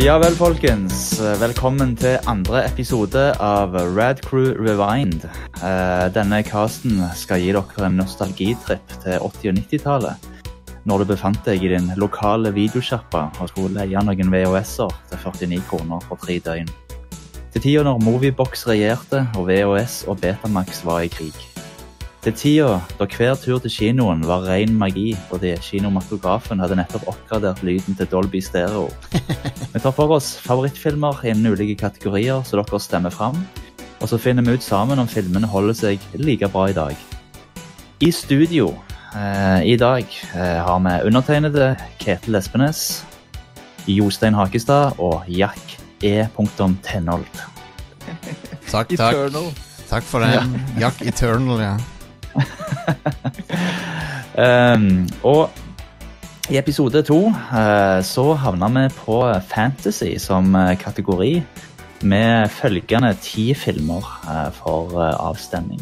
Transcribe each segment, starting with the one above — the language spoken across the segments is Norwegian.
Ja vel, folkens. Velkommen til andre episode av Rad Crew Rewind. Eh, Denne casten skal gi dere en nostalgitripp til 80- og 90-tallet. Når du befant deg i din lokale videosjappa og skulle leie noen VHS-er til 49 kroner for tre døgn. Til tida når Moviebox regjerte og VHS og Betamax var i krig. Til tida da hver tur til kinoen var ren magi fordi kinomatografen hadde nettopp oppgradert lyden til Dolby Stereo. Vi tar for oss favorittfilmer innen ulike kategorier så dere stemmer fram. Og så finner vi ut sammen om filmene holder seg like bra i dag. I studio eh, i dag eh, har vi undertegnede Ketil Espenes, Jostein Hakestad og Jack E. Tenhold. Takk, takk. Eternal. Takk for den. Jack Eternal, ja. Um, og i episode to uh, så havna vi på fantasy som eh, kategori med følgende ti filmer uh, for uh, avstemning.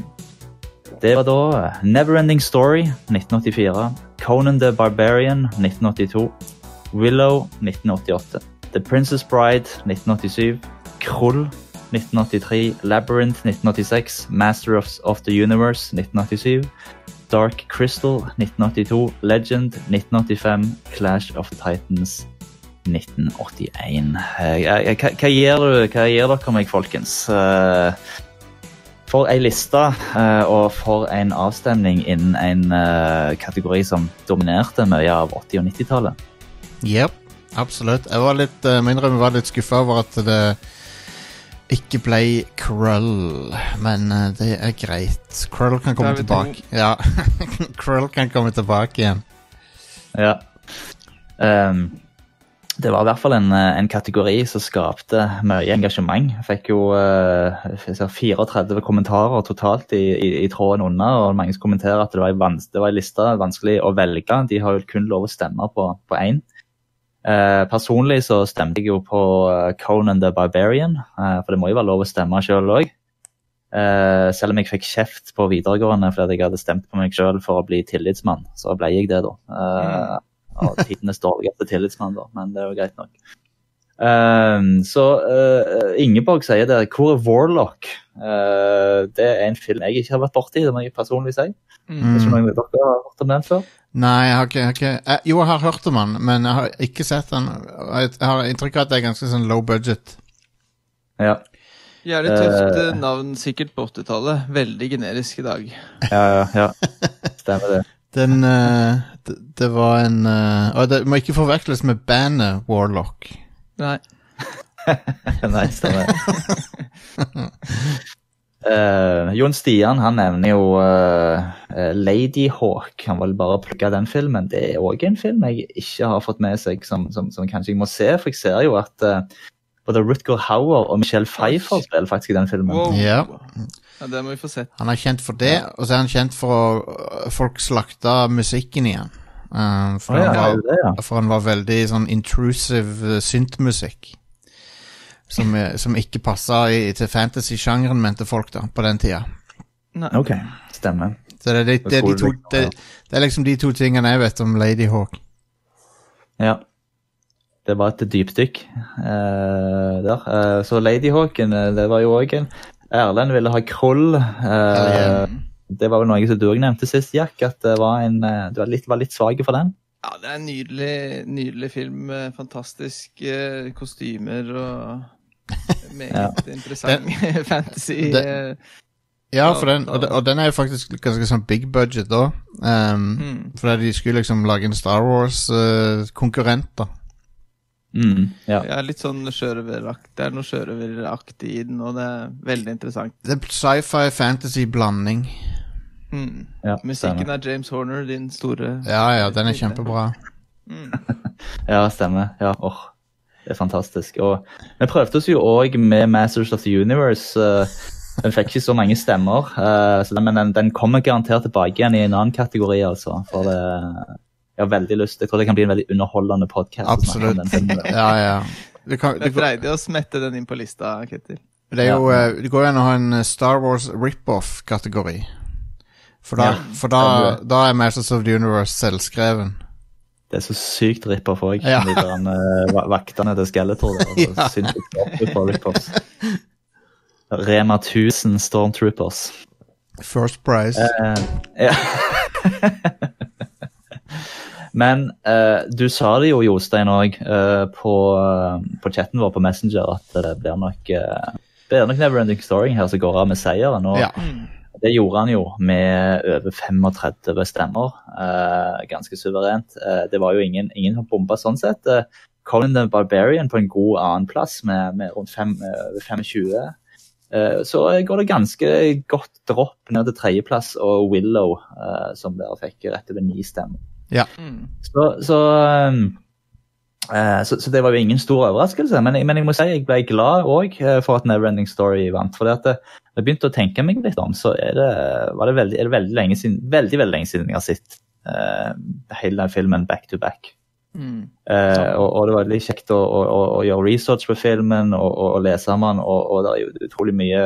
Det var da Neverending Story 1984, Conan the Barbarian 1982, Willow 1988, The Princess Bride 1987, Krull 1983, Labyrinth 1986, Master of, the Universe 1987, Dark Crystal 1982, Legend 1985, Clash of Titans 1981. Eh, eh, Hva, hva, hva gir dere meg, folkens? Eh, For ei liste eh, og for en avstemning innen en eh, kategori som dominerte mye av 80- og 90-tallet. Yep, absolutt. Jeg var litt, må var litt skuffa over at det ikke ble Krull, men eh, det er greit. Krull kan komme tilbake. Ja, Krull kan komme tilbake igjen. Ja. Um, det var i hvert fall en, eh, en kategori som skapte mye engasjement. Jeg fikk jo uh, 34 kommentarer totalt i, i, i tråden under, og mange kommenterer at det var, en det var en liste vanskelig å velge. De har jo kun lov å stemme på, på én. Eh, personlig så stemte jeg jo på eh, Conan the Barbarian, eh, for det må jo være lov å stemme sjøl òg. Selv om jeg fikk kjeft på videregående fordi jeg hadde stemt på meg sjøl for å bli tillitsmann, så ble jeg det, da. Eh, og tidenes dårligste tillitsmann, da, men det er jo greit nok. Eh, så uh, Ingeborg sier det. Hvor er Warlock? Uh, det er en film jeg ikke har vært borti, det må jeg personlig si. Mm. Vet ikke om noen dere har hørt om den før? Nei, jeg har ikke, jeg har ikke jeg, Jo, jeg har hørt om den, men jeg har ikke sett den. Jeg, jeg har inntrykk av at det er ganske sånn low budget. Ja. Jævlig tøft Eh. eh, navn sikkert på 80-tallet. Veldig generisk i dag. Ja, ja, ja. Stemmer det. Den uh, det, det var en uh, Og det må ikke forveksles med bandet Warlock. Nei. Nei, stemmer. uh, Jon Stian han nevner jo uh, Ladyhawk. Han vil bare plukke den filmen. Det er òg en film jeg ikke har fått med seg, som, som, som kanskje jeg må se. For jeg ser jo at uh, både Rutger Hauer og Michelle Pfeiffer spiller faktisk i den filmen. Wow. Ja. Ja, det må vi få sett. Han er kjent for det, og så er han kjent for å Folk slakta musikken igjen. Eh, for, oh, ja, han var, det det, ja. for han var veldig sånn intrusive uh, syntmusikk. Som, eh, som ikke passa til fantasy-sjangeren, mente folk da, på den tida. Nei. Ok, stemmer. Så det, det, er de to, det, det er liksom de to tingene jeg vet om Ladyhawk. Ja. Det var et dypdykk uh, der. Uh, så Ladyhawken, eh, det var jo òg en Erlend ville ha Krull. Uh. Det var vel noe som du òg nevnte sist, Jack, at det var en, eh, du var litt, var litt svak for den. Ja, det er en nydelig, nydelig film. med Fantastiske kostymer og meget interessant fantasy. det- eh, Ja, for den, og, og den er jo faktisk ganske sånn big budget da. Um, Mm. For de skulle liksom lage en Star Wars-konkurrent, da. Mm, ja. Ja, litt sånn sjørøveraktig. Det er noe sjørøveraktig i den, og det er veldig interessant. Det er sci-fi fantasy-blanding. Mm. ja Musikken av er James Horner, din store Ja, ja, den er kjempebra. Mm. Ja, stemmer. Ja, åh, det er fantastisk. Og vi prøvde oss jo òg med Masters of the Universe. eh, den fikk ikke så mange stemmer, eh, så den, men den, den kommer garantert tilbake igjen i en annen kategori, altså. For det Jeg har veldig lyst. Jeg tror det kan bli en veldig underholdende podkast. Absolutt. Ja, ja. Det, kan, Det å smette den inn på lista, Ketil. det er jo eh, Det går jo an å ha en Star Wars rip-off-kategori. For, da, Ja, for da, da er Masters of the Universe selvskreven. Det er så sykt ripper for òg. Ja. De der, eh, vaktene til Skeletor. der, Ja. på. Rema 1000 Stormtroopers. First prize. Uh, ja. Men uh, du sa det jo, Jostein, òg på, eh, på chatten vår på Messenger at det blir nok uh, nok Neverending Story her som går av med seieren. Og ja. Det gjorde han jo med over 35 stemmer. eh, ganske suverent. Eh, det var jo ingen, ingen som bomba sånn sett. Eh, Colin the Barbarian på en god annenplass med, med rundt fem, eh, 25. Eh, så går det ganske godt dropp ned til tredjeplass, og Willow, eh, som dere fikk rett over ni stemmer. Mm. Så, så, um, så, så det var jo ingen stor overraskelse, men, men jeg må si jeg ble glad òg for at Neverending Story vant. For det, jeg begynte å tenke meg litt om, så er det, var det veldig, er det veldig lenge siden veldig, veldig lenge siden jeg har sett uh, hele den filmen back to back. Mm. Uh, og, og det var veldig kjekt å, å, å, å gjøre research på filmen og, og, lese om den, og, og det er jo utrolig mye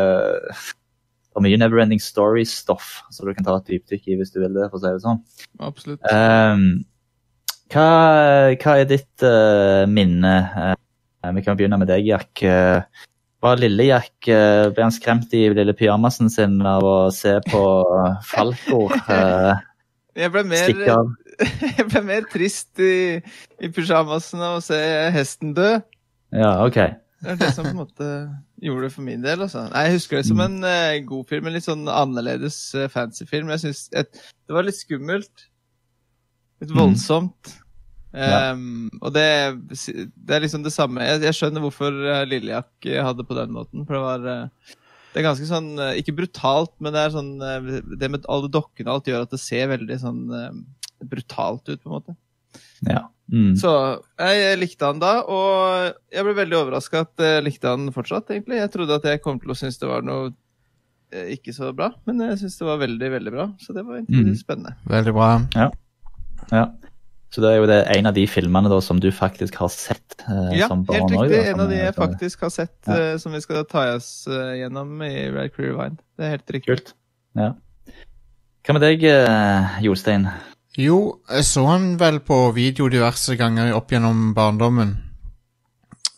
det er mye Neverending Story-stoff, så du kan ta et dypdykk i hvis du vil det. for å si det sånn. Absolutt. Ehm, hva, hva er ditt uh, minne? Uh, vi kan begynne med deg, Jack. Uh, var lille Jack eh, ble han skremt i lille pyjamasen sin av å se på Falco uh, Jeg ble mer, jeg ble mer trist i, i pysjamasen av å se hesten dø. Ja, OK. Det er det som på en måte gjorde det for min del. Altså. Nei, jeg husker det som en uh, god film, en litt sånn annerledes uh, fancy film. Jeg synes et, Det var litt skummelt. Litt Mhm. voldsomt. Ja. Um, og det, det er liksom det samme. Jeg, jeg skjønner hvorfor uh, Lillejakk eh, hadde på den måten. For det var eh, Det er ganske sånn eh, Ikke brutalt, men det er sånn eh, Det med alle dokkene og alt gjør at det ser veldig sånn eh, brutalt ut, på en måte. Ja. Mm. Så jeg likte han da, og jeg ble veldig overraska at jeg likte han fortsatt, egentlig. Jeg trodde at jeg kom til å synes det var noe eh, ikke så bra, men jeg syns det var veldig, veldig bra. Så det var egentlig Mhm. spennende. Veldig bra. Ja. Ja. Så det er jo det, en av de filmene da, som du faktisk har sett eh, Ja, som barn helt også, riktig. da, En av de jeg faktisk har sett, Ja. eh, som vi skal ta oss eh, gjennom i Red Crew Rewind. Det er helt riktig. Kult. Ja. Hva med deg, eh, Jostein? Jo, jeg så han vel på video diverse ganger opp gjennom barndommen.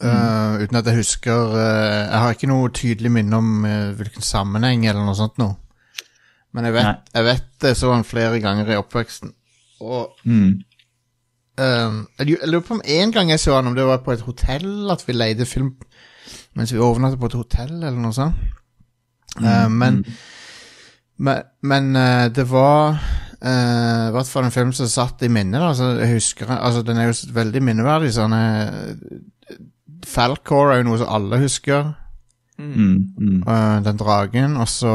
Eh, uten at jeg husker uh, Jeg har ikke noe tydelig minne om uh, hvilken sammenheng eller noe sånt noe. Men jeg vet, jeg vet jeg så han flere ganger i oppveksten. Og Mm. Eh, jeg lurer på om en gang jeg så han, om det var på et hotell at vi leide film mens vi overnattet på et hotell, eller noe sånt. Eh, men men, men uh, det var eh, i hvert fall en film som satt i minnet. da, Altså, jeg husker, altså, Den er jo veldig minneverdig. sånn eh, Falcor er jo noe som alle husker. Mm. Mm. Mm. eh, den dragen. Og så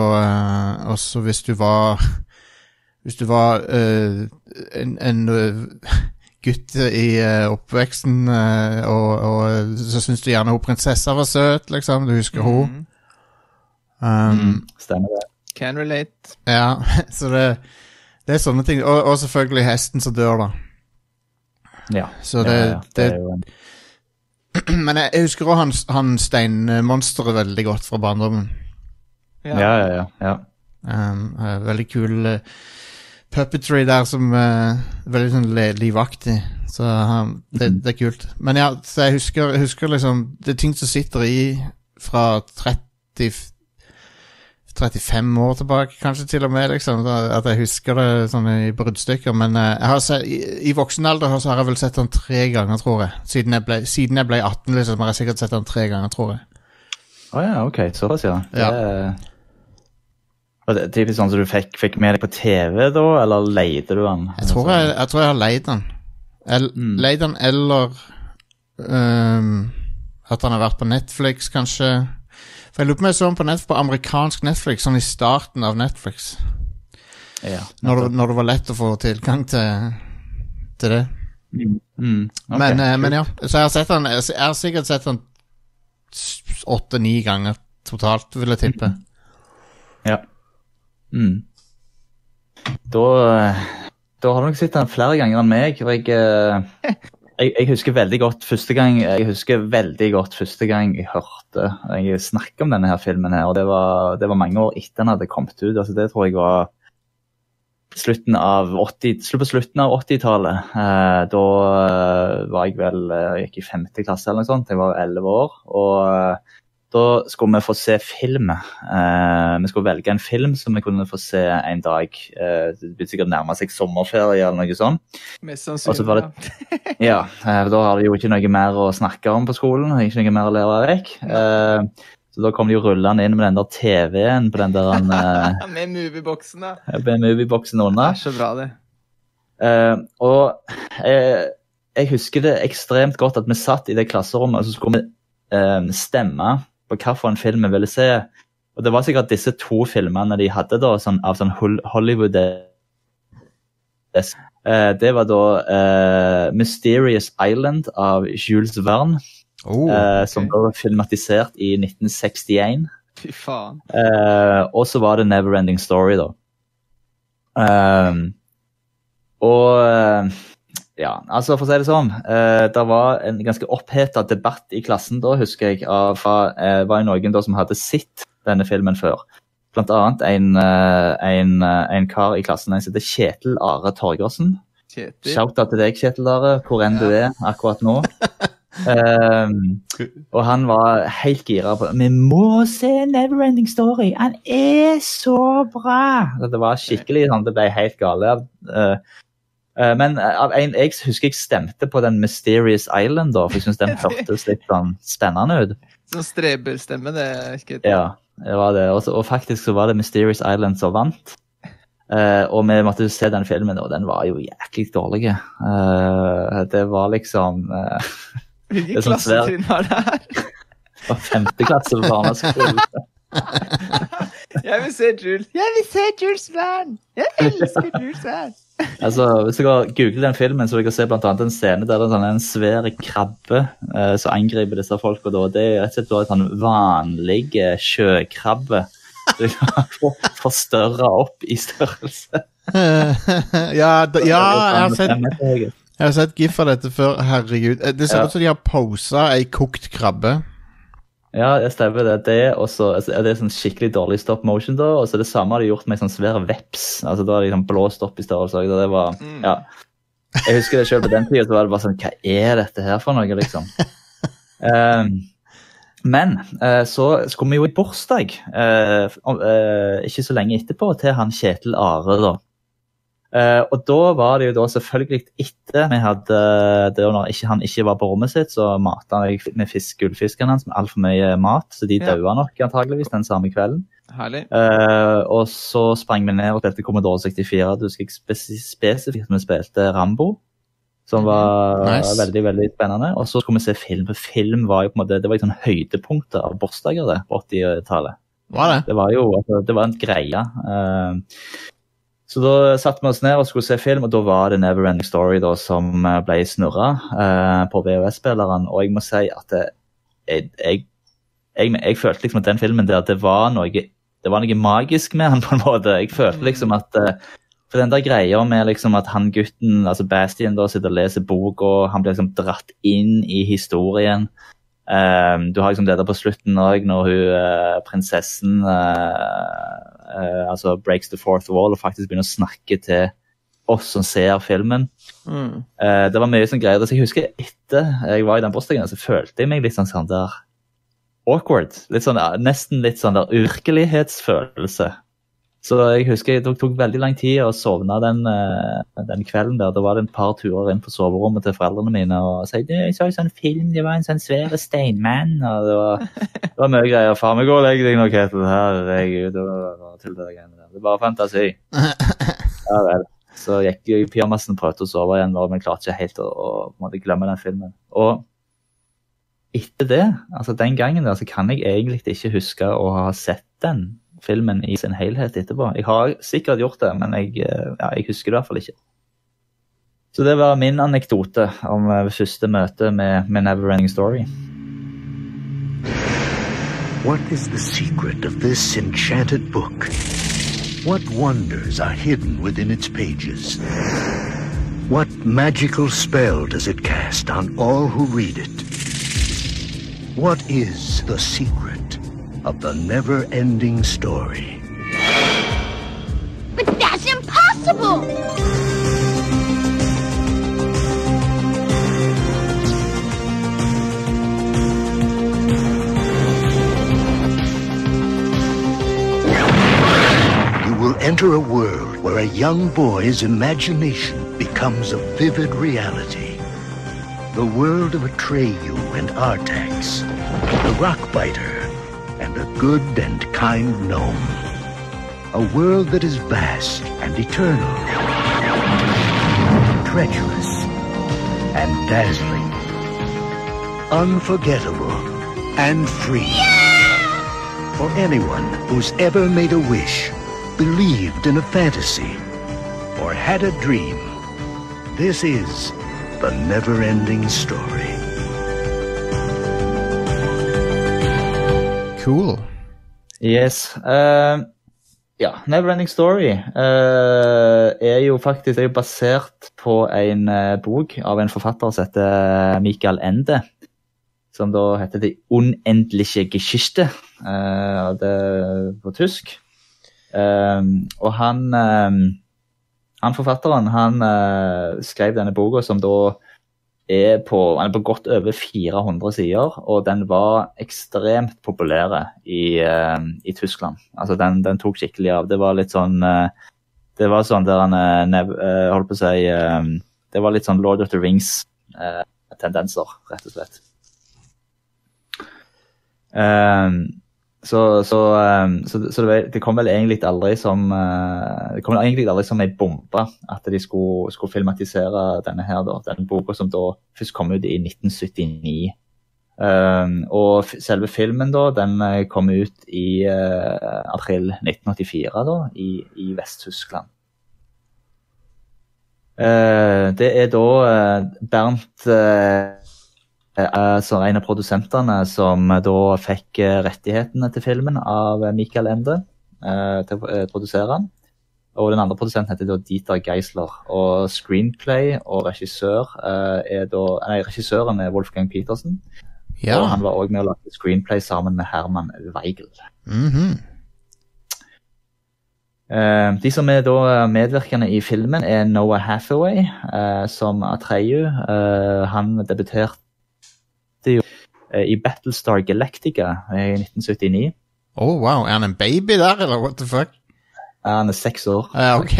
uh, hvis du var Hvis du var uh, en, en gutt i uh, oppveksten, uh, og, og så syns du gjerne hun prinsessa var søt, liksom. Du husker hun. Mm. Um, Mm. Stemmer det. Can relate. Ja, så det, det er sånne ting. Og, og selvfølgelig hesten som dør, da. Ja. Så det, ja, ja. det, er jo en Men jeg, jeg husker også han, han steinmonsteret veldig godt fra barndommen. Ja, ja, ja. ja. Um, eh, veldig kul eh, puppetry der som uh, Veldig sånn livaktig. Så um, det, Mhm. det er kult. Men ja, så jeg husker, husker liksom Det er ting som sitter i fra 30 35 år tilbake, kanskje til og med, liksom. At jeg husker det sånn i bruddstykker. Men uh, har sett, i, i voksen alder så har jeg vel sett den tre ganger, tror jeg. Siden jeg ble, siden jeg ble 18, liksom, har jeg sikkert sett den tre ganger, tror jeg. Å ja, ok. Såpass, ja. Ja. Det typisk sånn som du fikk, fikk med deg på TV, da, eller leide du den? Jeg tror jeg, jeg, tror jeg har leid den. El, Mm. Leid den eller um, At han har vært på Netflix, kanskje. For jeg lurer på om jeg så den på, Netflix, på amerikansk Netflix, sånn i starten av Netflix. Ja. Når det, når det var lett å få tilgang til, til det. Mm. Mm. ok, men, uh, men ja, så jeg har sett den Jeg har sikkert sett den åtte-ni ganger totalt, vil jeg tippe. Ja. Mm. Da, eh, da har du nok sett den flere ganger enn meg. og jeg, eh, jeg, jeg husker veldig godt første gang Jeg husker veldig godt første gang jeg hørte jeg snakke om denne her filmen. her, og Det var, det var mange år etter den hadde kommet ut. altså Det tror jeg var slutten av 80, slutt på slutten av 80-tallet. Eh, da eh, var jeg vel jeg gikk i femte klasse eller noe sånt. Jeg var elleve år. og da skulle vi få se film. Eh, vi skulle velge en film som vi kunne få se en dag. Eh, det blir sikkert nærme seg sommerferie eller noe sånt. Mest sannsynlig. det, ja. Eh, Da har de jo ikke noe mer å snakke om på skolen. Ikke noe mer å lære vekk. Eh, så da kom de jo rullende inn med den der TV-en på den der Med movieboksen, da. Med movieboksen under. er så bra, det. Eh, og eh, jeg husker det ekstremt godt at vi satt i det klasserommet og så skulle vi eh, stemme på hvilken film vi ville se. Og det var sikkert disse to filmene de hadde da, sånn, av sånn Hollywood eh, Det var da eh, Mysterious Island av Jules Verne, Oh, eh, som ble filmatisert i 1961. Fy faen. Eh, og så var det Neverending Story, da. Ehm, og eh, ja, altså for å si det sånn. Eh, det var en ganske oppheta debatt i klassen da, husker jeg. Av, eh, var det noen da som hadde sett denne filmen før. Blant annet en, eh, en, eh, en kar i klassen en som heter Kjetil Are Torgersen. Kjetil. Shout-out til deg, Kjetil Are, hvor enn du er akkurat nå. Ehm, og han var helt gira på Vi må se Neverending Story! Han er så bra! Det var skikkelig sånn, det ble helt gale. Eh, eh, men av jeg husker jeg stemte på den Mysterious Island, da, for jeg syns den hørtes litt sånn spennende ut. Sånn streberstemme, det ikke Ja, det var det. Også, og faktisk så var det Mysterious Island som vant. Uh, og vi måtte se den filmen, og den var jo jæklig dårlig. Uh, det var liksom uh, er sånn klassetrinn var det her? det var femte klasse på barneskolen. Jeg vil se Jules. Jeg vil se Jules Verne! Jeg elsker Jules Verne! Altså, Hvis dere googler den filmen, så vil dere se blant annet en scene der det er sånn en svær krabbe eh, som angriper disse folka. Det er rett og slett bare en sånn vanlig sjøkrabbe. Så de har Forstørra opp i størrelse. ja, da, ja, jeg har sett Jeg har sett gif av dette før. Herregud. Eh, Det ser Ja. ut som de har posa ei kokt krabbe. Ja, jeg stemmer. det. Det, og så altså, er det sånn skikkelig dårlig stop motion, da. Og så det samme har de gjort med en sånn svær veps. Altså, Da er det sånn blåst opp i størrelse. og Det var, Mm. ja. Jeg husker det selv på den tida, så var det bare sånn Hva er dette her for noe, liksom? um, men uh, så skulle vi jo i bursdag, uh, eh, ikke så lenge etterpå, til han Kjetil Are, da. Eh, og da var det jo da selvfølgelig etter vi hadde det når ikke, han ikke var på rommet sitt, så mata jeg med fisk, gullfiskene hans med altfor mye mat, så de Ja. daua nok antageligvis den samme kvelden. Herlig. Uh, og så sprang vi ned og spilte Commodore 64. Du husker jeg spes spesifikt vi spilte Rambo. Som var Nice. veldig veldig spennende. Og så skulle vi se film. For film var jo på en måte, det var liksom høydepunktet av bursdager på 80-tallet. Var det? Det var jo altså, det var en greie. Eh, så da satte vi oss ned og skulle se film, og da var det Neverending Story da, som eh, ble snurra eh, på VHS-spilleren. Og jeg må si at det, jeg, jeg, jeg, jeg følte liksom at den filmen der, det var noe det var noe magisk med han på en måte. Jeg følte liksom at eh, For den der greia med liksom at han gutten, altså Bastian, da sitter og leser bok, og han blir liksom dratt inn i historien. Um, du har liksom det der på slutten òg, når hun, uh, prinsessen uh, uh, altså breaks the fourth wall og faktisk begynner å snakke til oss som ser filmen. Mm. Det var mye sånn greier. Så jeg husker etter jeg var i den bursdagen, så følte jeg meg litt sånn, sånn der awkward. Litt sånn, nesten litt sånn der virkelighetsfølelse. Så jeg husker det tok, veldig lang tid å sovne den, eh, den kvelden der. Da var det en par turer inn på soverommet til foreldrene mine og sa «Du, jeg så en sånn film, det var en sånn svær steinmann. Og det var, det var mye greier. Faen meg, gå og legg deg nå, Ketil. Herregud, det det er bare fantasi. Ja vel. Så gikk jeg i pyjamasen og prøvde å sove igjen, men klarte ikke helt å, å glemme den filmen. Og etter det, altså den gangen der, så kan jeg egentlig ikke huske å ha sett den filmen i sin helhet etterpå. Jeg har sikkert gjort det, men jeg, eh, ja, jeg husker det i hvert fall ikke. Så det var min anekdote om eh, første møte med, med Neverending Story. What is the secret of this enchanted book? What wonders are hidden within its pages? What magical spell does it cast on all who read it? What is the secret of the never ending story? But that's impossible! impossible! You will enter a world where a young boy's imagination becomes a vivid reality. The world of Atreyu and Artax, the Rockbiter, and a good and kind gnome. A world that is vast and eternal, treacherous and dazzling, unforgettable and free. For anyone who's ever made a wish, believed in a fantasy, or had a dream, this is the never-ending story. Cool. Yes. Uh, ja, Neverending Story uh, er jo faktisk er jo basert på en uh, bok av en forfatter som heter Michael Ende. Som da heter The Unendliche Geschichte, uh, det på tysk. Og han, han forfatteren han skrev denne boka som da er på, er på godt over 400 sider, og den var ekstremt populær i, eh, i Tyskland. Altså, den, den tok skikkelig av. Det var litt sånn eh, Det var sånn der han eh, holdt på å si Det var litt sånn Lord of the Rings-tendenser, rett og slett. Eh, så, så, eh, så, så det, kom vel egentlig aldri som eh, Det kom egentlig aldri som ei bombe at de skulle, skulle filmatisere denne her, da, denne boka som da først kom ut i 1979. Um, og selve filmen da, den eh, kom ut i eh, april 1984 da, i, i Vest-Tyskland. Det er da Bernt eh, eh, en av produsentene som eh, da fikk rettighetene til filmen av Michael Ende til å produsere den. Og den andre produsenten heter da Dieter Geisler. Og screenplay og regissør er da Nei, regissøren er Wolfgang Petersen. Ja. Og han var òg med å lage screenplay sammen med Herman Weigel. Mhm. Eh, de som er da medvirkende i filmen, er Noah Hathaway som Atreyu. Han debuterte i Battlestar Galactica i 1979. Oh, wow. Er han en baby der, eller what the fuck? Ja, Han er seks år. Ja, ok.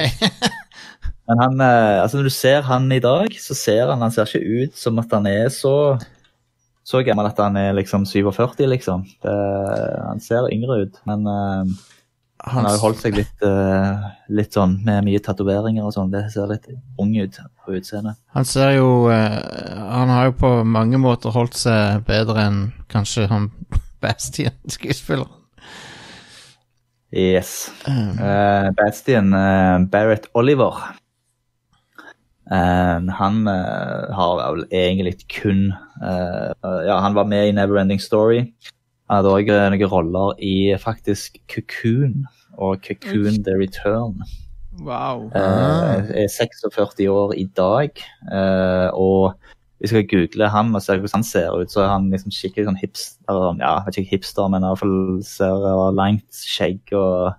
Men han, eh, altså når du ser han i dag, så ser han Han ser ikke ut som at han er så så gammel at han er liksom 47, liksom. Det, han ser yngre ut, men eh, han har jo holdt seg litt, uh, litt sånn med mye tatoveringer og sånn. Det ser litt ung ut på utseendet. Han ser jo uh, Han har jo på mange måter holdt seg bedre enn kanskje han Bastian-skuespilleren. Yes. Uh, Bastian eh, Barrett Oliver. Han har vel egentlig kun Ja, han var med i Neverending Story. Han hadde òg noen roller i faktisk Cocoon og Cocoon The Return. Wow. Eh, er 46 år i dag, eh, og hvis jeg google han og ser hvordan han ser ut, så er han liksom skikkelig sånn hipster, ja, ikke hipster, men i hvert fall ser langt skjegg og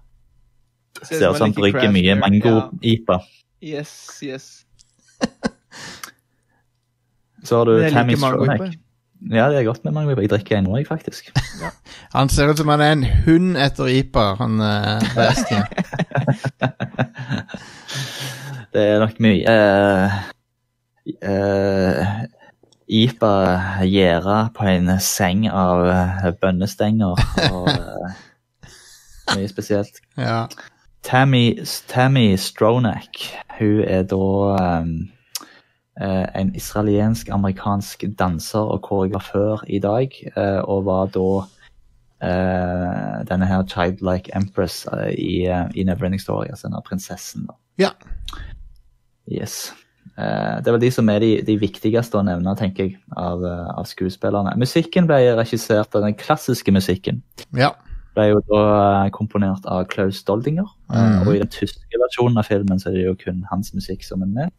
ser ut som han brygger mye mango-ipa. Ja. Yes, yes. Så har du Tammy Stronach. Ja, det er godt med mango. Jeg drikker en nå, jeg, faktisk. Han ser ut som han er en hund etter IPA, han uh, Bastian. Det er nok mye uh, uh, IPA gjæra på en seng av bønnestenger og uh, mye spesielt. ja. Tammy, Tammy Stronach, hun er da um, eh, en israelsk-amerikansk danser og koreografør i dag, eh, og var da eh, denne her childlike empress eh, i, eh, i Neverending Story, altså denne prinsessen. da. ja. Yes. det det var de som er de, de viktigste å nevne, tenker jeg, av, eh, av skuespillerne. Musikken ble regissert av den klassiske musikken. Ja. Ble jo da eh, komponert av Klaus Doldinger. eh, Mhm. Og i den tyske versjonen av filmen så er det jo kun hans musikk som er med.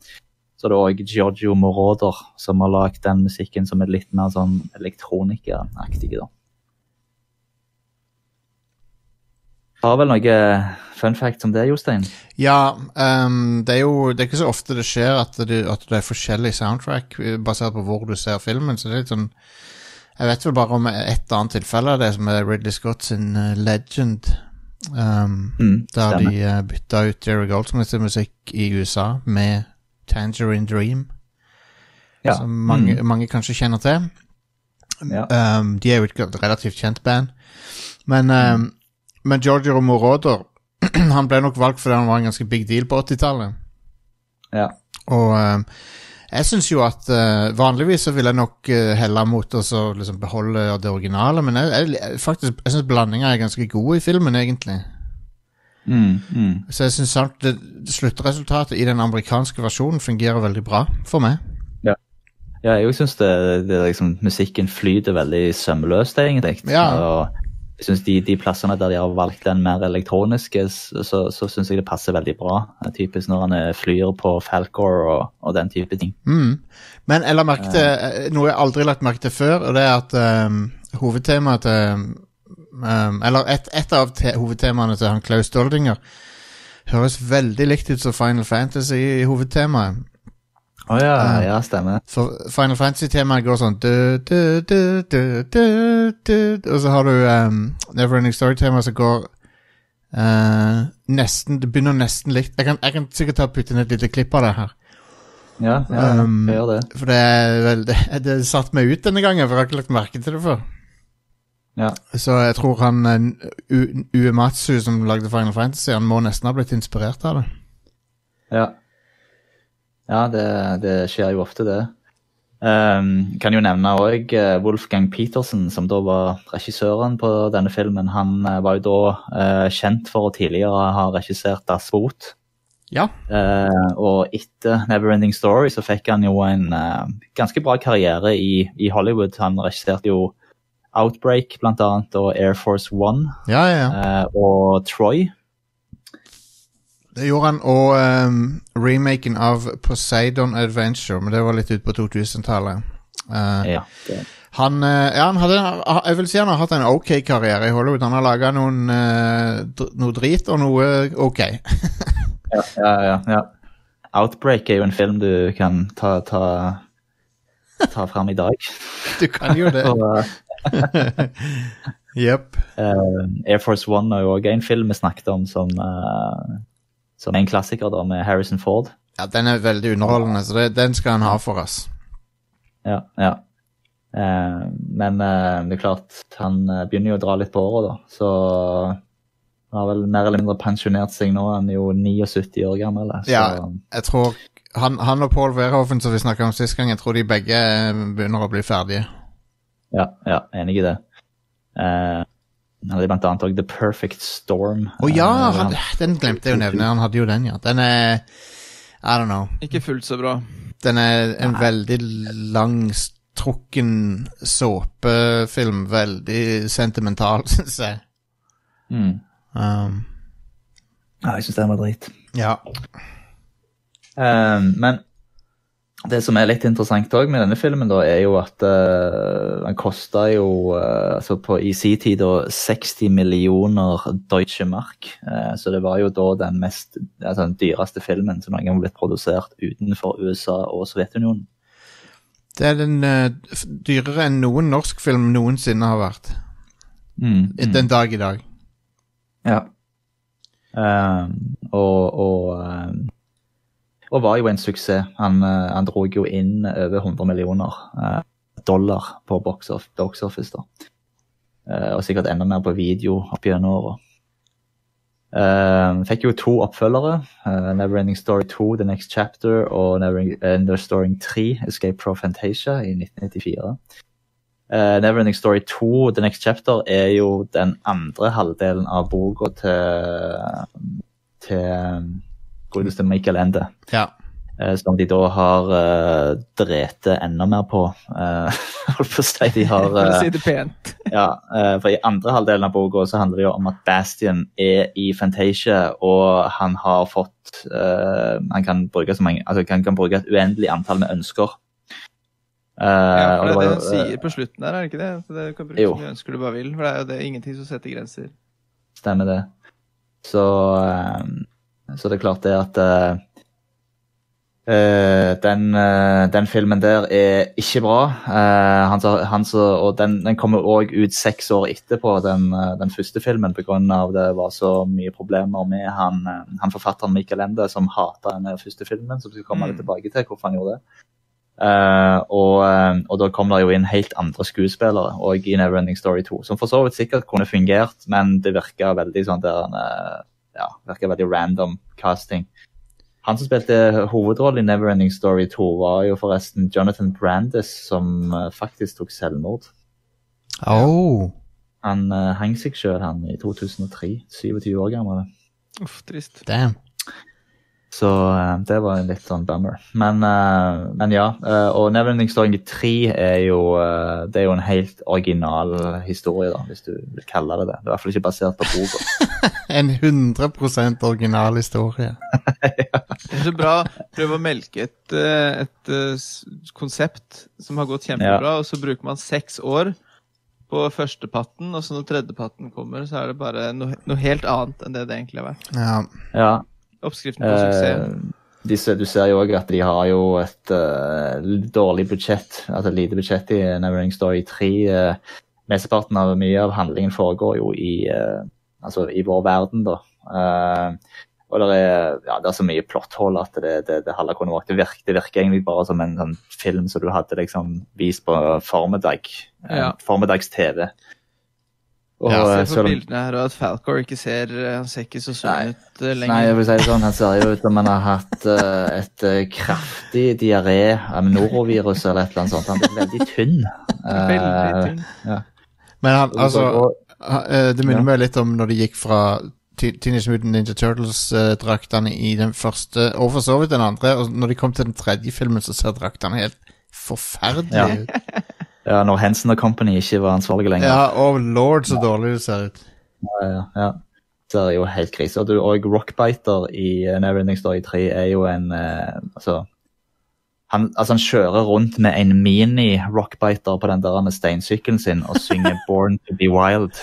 Så det er òg Giorgio Moroder som har lagd den musikken som er litt mer sånn elektronikeraktig. da. Har vel noe fun fact om det, Jostein? Ja, um, det er jo Det er ikke så ofte det skjer at det, at det er forskjellig soundtrack eh, basert på hvor du ser filmen, så det er litt sånn Jeg vet vel bare om ett annet tilfelle av det, som er Ridley Scott sin eh, Legend. Um, Mm, der stemmer. de uh, bytta ut Jerry Goldsmiths musikk i USA med Tangerine Dream, Ja. som mange, Mm. mange kanskje kjenner til. Ja. Um, de er jo et relativt kjent band. Men, um, men Giorgio Moroder Han ble nok valgt fordi han var en ganske big deal på 80-tallet. Ja. Og um, jeg syns jo at uh, Vanligvis så vil jeg nok uh, helle mot å så liksom beholde det originale, men jeg, jeg, faktisk, jeg syns blandinga er ganske god i filmen, egentlig. Mm, mm. Så jeg syns det, sluttresultatet i den amerikanske versjonen fungerer veldig bra for meg. Ja, jeg syns det, det liksom, musikken flyter veldig sømløst, egentlig. Ja. Og jeg synes de, de plassene der de har valgt den mer elektroniske, så, så syns jeg det passer veldig bra. Typisk når han eh, flyr på Falcor og, og den type ting. Mm. Men jeg la merke til eh, noe jeg aldri har lagt merke til før, og det er at um, hovedtemaet til um, Eller et, et av te hovedtemaene til han Klaus Doldinger høres veldig likt ut som Final Fantasy i hovedtemaet. Å ja, ja, stemmer. For Final Fantasy-temaet går sånn du, du, du, du, du, du, Og så har du um, Neverending Story-temaet som går uh, nesten Det begynner nesten likt. Jeg kan, jeg kan sikkert ta putte inn et lite klipp av det her. Ja, ja, ja Um, jeg gjør det. For det er vel Det, det satte meg ut denne gangen, for jeg har ikke lagt merke til det før. Ja. Så jeg tror han eh, U- Uematsu som lagde Final Fantasy, han må nesten ha blitt inspirert av det. Ja, ja det, det skjer jo ofte, det. Um, kan jo nevne òg Wolfgang Petersen, som da var regissøren på denne filmen. Han eh, var jo da uh, kjent for å tidligere ha regissert Das Boot. Ja. Uh, og etter Neverending Story så fikk han jo en uh, ganske bra karriere i, i Hollywood. Han regisserte jo Outbreak blant annet, og Air Force One Ja, ja, ja. eh, og Troy. Det gjorde han, og um, remaken av Poseidon Adventure, men det var litt ut på 2000-tallet. Uh, Ja, det, han, eh, ja, han hadde Jeg vil si han har hatt en ok karriere i Hollywood. Han har laga eh, noe drit og noe ok. ja, ja, ja, ja. Outbreak er jo en film du kan ta, ta, ta fram i dag. Du kan jo det. Og, eh, Jepp. eh, Air Force One er jo òg en film vi snakket om som, uh, som en klassiker, da, med Harrison Ford. Ja, den er veldig underholdende, så det, den skal han ha for oss. Ja, ja. Uh, men eh, det er klart, han begynner jo å dra litt på året, da. Så han har vel mer eller mindre pensjonert seg nå. Han er jo 79 år gammel. Så, Ja. Jeg tror han, han og Paul Verhoeven som vi snakka om sist gang, jeg tror de begge begynner å bli ferdige. Ja, ja, enig i det. Uh, han hadde blant annet også The Perfect Storm. Å ja, Eh, han, den glemte jeg å nevne. Han hadde jo den, ja. Den er I don't know. Ikke fullt så bra. Den er en veldig langstrukken såpefilm. Veldig sentimental, syns jeg. Mm. Um, Ja, jeg syns den var drit. ja. Um, men det som er litt interessant også med denne filmen, da, er jo at uh, den kosta jo uh, altså på, i sin tid da 60 millioner Deutsche Mark. Uh, så det var jo da den mest altså den dyreste filmen som noen gang har blitt produsert utenfor USA og Sovjetunionen. Det er den dyrere enn noen norsk film noensinne har vært. Mm, Den dag i dag. Ja. Og, og, og var jo en suksess. Han, eh, han dro jo inn over 100 millioner eh, dollar på box, of, office. Eh, og sikkert enda mer på video opp gjennom åra. Uh, fikk jo to oppfølgere. Uh, Neverending Story 2, The Next Chapter, og Neverending Story 3, Escape from Fantasia, i 1994. Uh, Neverending Story 2, The Next Chapter, er jo den andre halvdelen av boka til, til godeste Michael Ende. Ja. eh, som de da har uh, drete enda mer på. eh, Holdt på å si. De har uh, si det pent. ja, uh, for I andre halvdelen av boka så handler det jo om at Bastion er i Fantasia, og han har fått uh, Han kan bruke, så mange, altså, han kan bruke et uendelig antall med ønsker. Uh, Ja, for det er det han sier på slutten der, er det ikke det? At det kan bruke Jo. så mye ønsker du bare vil. For det er jo det, ingenting som setter grenser. Stemmer det. Så, eh, så det er klart det at uh, den, uh, den filmen der er ikke bra. Uh, han, han, og den, den kommer òg ut seks år etterpå, den, den første filmen, pga. det var så mye problemer med han, han forfatteren Michael Ende, som hata den første filmen. Så vi skal komme Mm. litt tilbake til hvorfor han gjorde det. Uh, og, og da kom det jo inn helt andre skuespillere og i Neverending Story 2, som for så vidt sikkert kunne fungert, men det virka veldig sånn der eh, Ja, virker veldig random casting. Han som spilte hovedrollen i Neverending Story 2, var jo forresten Jonathan Brandis, som eh, faktisk tok selvmord. Oh. Han uh, hang seg sjøl, han, i 2003. 27 år gammel. Uff, trist. Damn. Så eh, det var en litt sånn bummer. Men, eh, men ja. eh, og Neverending Story 3 er jo, det er jo en helt original historie, da, hvis du vil kalle det det. Det er i hvert fall ikke basert på boka. En 100% original historie. Det er så bra å prøve å melke et, et konsept som har gått kjempebra, og så bruker man seks år på førstepatten, og så når tredjepatten kommer, så er det bare noe, noe helt annet enn det det egentlig har vært. Ja. Ja, Oppskriften på suksess. Eh, de, du ser jo òg at de har jo et uh, dårlig budsjett, altså et lite budsjett i Neverending Story 3. Uh, mesteparten av mye av handlingen foregår jo i, uh, altså i vår verden, da. Uh, og det er, ja, det er så mye plotthold at det, det, det. Det virker, det virker egentlig bare som en sånn film som du hadde liksom vist på formiddag. eh, Ja. Formiddags-TV. Og, Ja, eh, Se på bildene her, og at Falcor ikke ser eh, Han ser ikke så sunn ut lenger. Nei, jeg vil si det sånn, Han ser jo ut som han har hatt uh, et uh, kraftig diaré av norovirus eller et eller annet sånt. Han blir veldig tynn. Veldig tynn. tynn. Men han, altså eh, Det minner Ja. meg litt om når de gikk fra Teenage Mutant Ninja Turtles-draktene i den første, og for så vidt den andre. Og når de kom til den tredje filmen, så ser draktene helt forferdelige Ja. ut. ja, når Henson og Company ikke var ansvarlige lenger. Ja, oh lord, så dårlig det ser ut. Ja, ja. Det er jo helt krise. Og, du, og Rockbiter i eh, Neverending Story 3 er jo en eh, altså, han, altså han kjører rundt med en mini-rockbiter på den der med steinsykkelen sin og synger 'Born to be Wild'.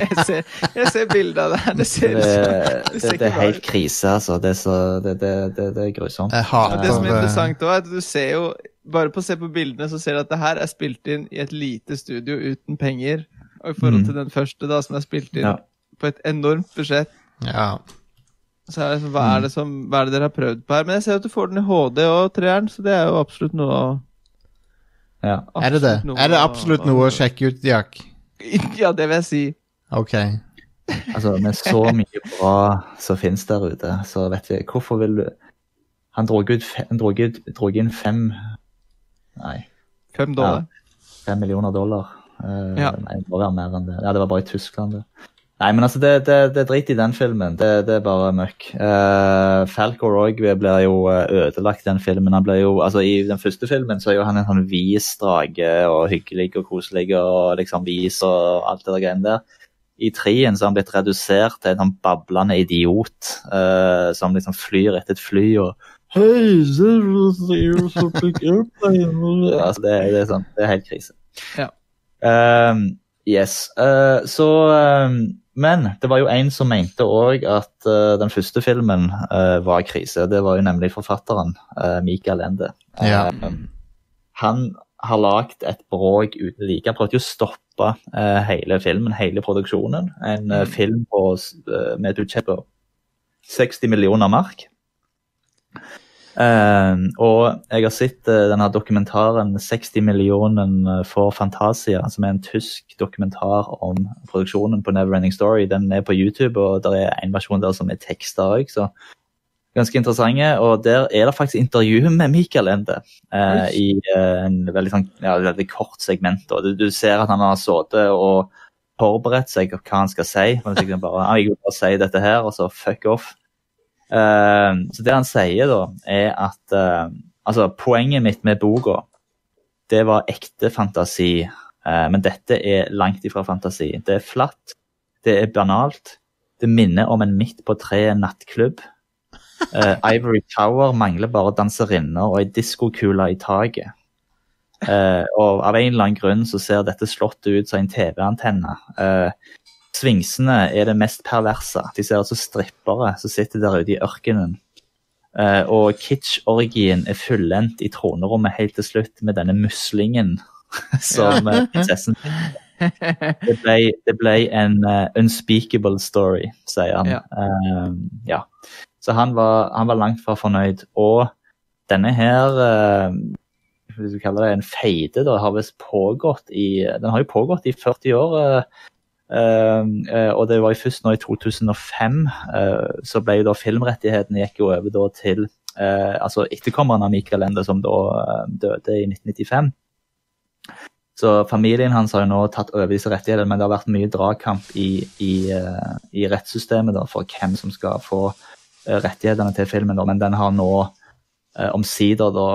Jeg ser, jeg ser bildet av det. Det ser Det, det, det, er helt krise, altså. Det er, så, det, det, det, det er grusomt. Jeg Ja, det som er interessant er at du ser jo Bare på å se på bildene så ser du at det her er spilt inn i et lite studio uten penger. Og i forhold Mm. til den første, da, som er spilt inn Ja. på et enormt budsjett. Ja. Så er det hva, er det som, hva er det dere har prøvd på her? Men jeg ser at du får den i HD og treeren, så det er jo absolutt noe å Ja. Er det det? Er det absolutt noe å sjekke ut, Jack? Ja, det vil jeg si. Ok. Altså, med så mye bra som finnes der ute, så vet jeg Hvorfor vil du Han dro ut, ut, inn fem Nei, Fem dollar. fem millioner dollar. Uh, Ja. Nei, det må være mer enn det. Ja, det var bare i Tyskland, det. Nei, men altså, det, det, det er drit i den filmen. Det, det er bare møkk. Uh, Falco òg blir jo eh, ødelagt i den filmen. Han blir jo, altså I den første filmen så er jo han en sånn vis drage og hyggelig og koselig og liksom vis og alt det der greiene der. I treen så har han blitt redusert til en sånn bablende idiot uh, som liksom flyr etter et fly og Hei, altså, det, det, er sånn, det er helt krise. Ja. Um, yes. Uh, så um, Men det var jo en som mente òg at uh, den første filmen uh, var krise. Det var jo nemlig forfatteren uh, Mikael Ende. Ja. Um, han har lagd et bråk uten like. Han prøvde jo å stoppe eh, hele filmen, hele produksjonen. En eh, film på, med et budsjett på 60 millioner mark. Eh, og jeg har sett uh, denne dokumentaren 60 millioner for Fantasia, som er en tysk dokumentar om produksjonen på Neverending Story. Den er på YouTube, og det er en versjon der som er teksta òg, så ganske interessante. Og der er det faktisk intervju med Michael Ende uh, i eh, en veldig, sånn, ja, veldig kort segment. Du, du ser at han har sittet og forberedt seg på hva han skal si. Han bare, «Ah, jeg vil bare si dette her, og så fuck off. Eh, så det han sier da, er at eh, altså, poenget mitt med boka, det var ekte fantasi. eh, men dette er langt ifra fantasi. Det er flatt, det er banalt. Det minner om en midt på treet nattklubb. Ivory Tower mangler bare danserinner og ei diskokule i taket. Uh, og av en eller annen grunn så ser dette slått ut som en TV-antenne. Eh, Svingsene er det mest perverse. De ser ut som strippere som sitter der ute i ørkenen. Uh, og kitsch-orgien er fullendt i tronerommet helt til slutt med denne muslingen som uh, prinsessen det ble, det ble en uh, unspeakable story, sier han. Ja. Ja. Så han var, han var langt fra fornøyd. Og denne her hvis du kaller det en feide, da, har vist pågått i Den har jo pågått i 40 år. Eh, eh, og det var jo først nå i 2005 eh, så ble jo da filmrettighetene gikk jo over da til altså etterkommeren av Michael Ende, som da døde i 1995. Så familien hans har jo nå tatt over disse rettighetene, men det har vært mye dragkamp i, i, i rettssystemet da, for hvem som skal få rettighetene til filmen. Da. Men den har nå omsider da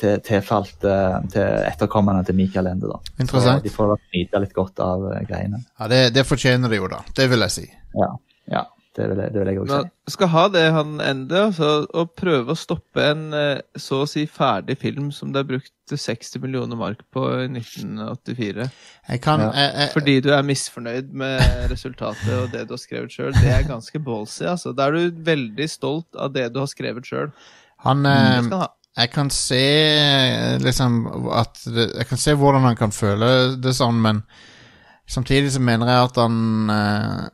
til, tilfalt eh, til etterkommerne til Michael Ende. Da. Interessant. Så de får nyte litt godt av eh, greiene. Ja, det, det fortjener de jo, da. Det vil jeg si. Ja, ja det, vil jeg, det vil jeg også Man si. skal ha det han ender, altså, og prøve å stoppe en eh, så å si ferdig film som det er brukt 60 millioner mark på i 1984. Jeg kan Ja. jeg, jeg, Fordi du er misfornøyd med resultatet og det du har skrevet sjøl. Det er ganske ballsy. altså. Da er du veldig stolt av det du har skrevet sjøl. Han Det Jeg kan se liksom at det, Jeg kan se hvordan han kan føle det sånn, men samtidig så mener jeg at han uh,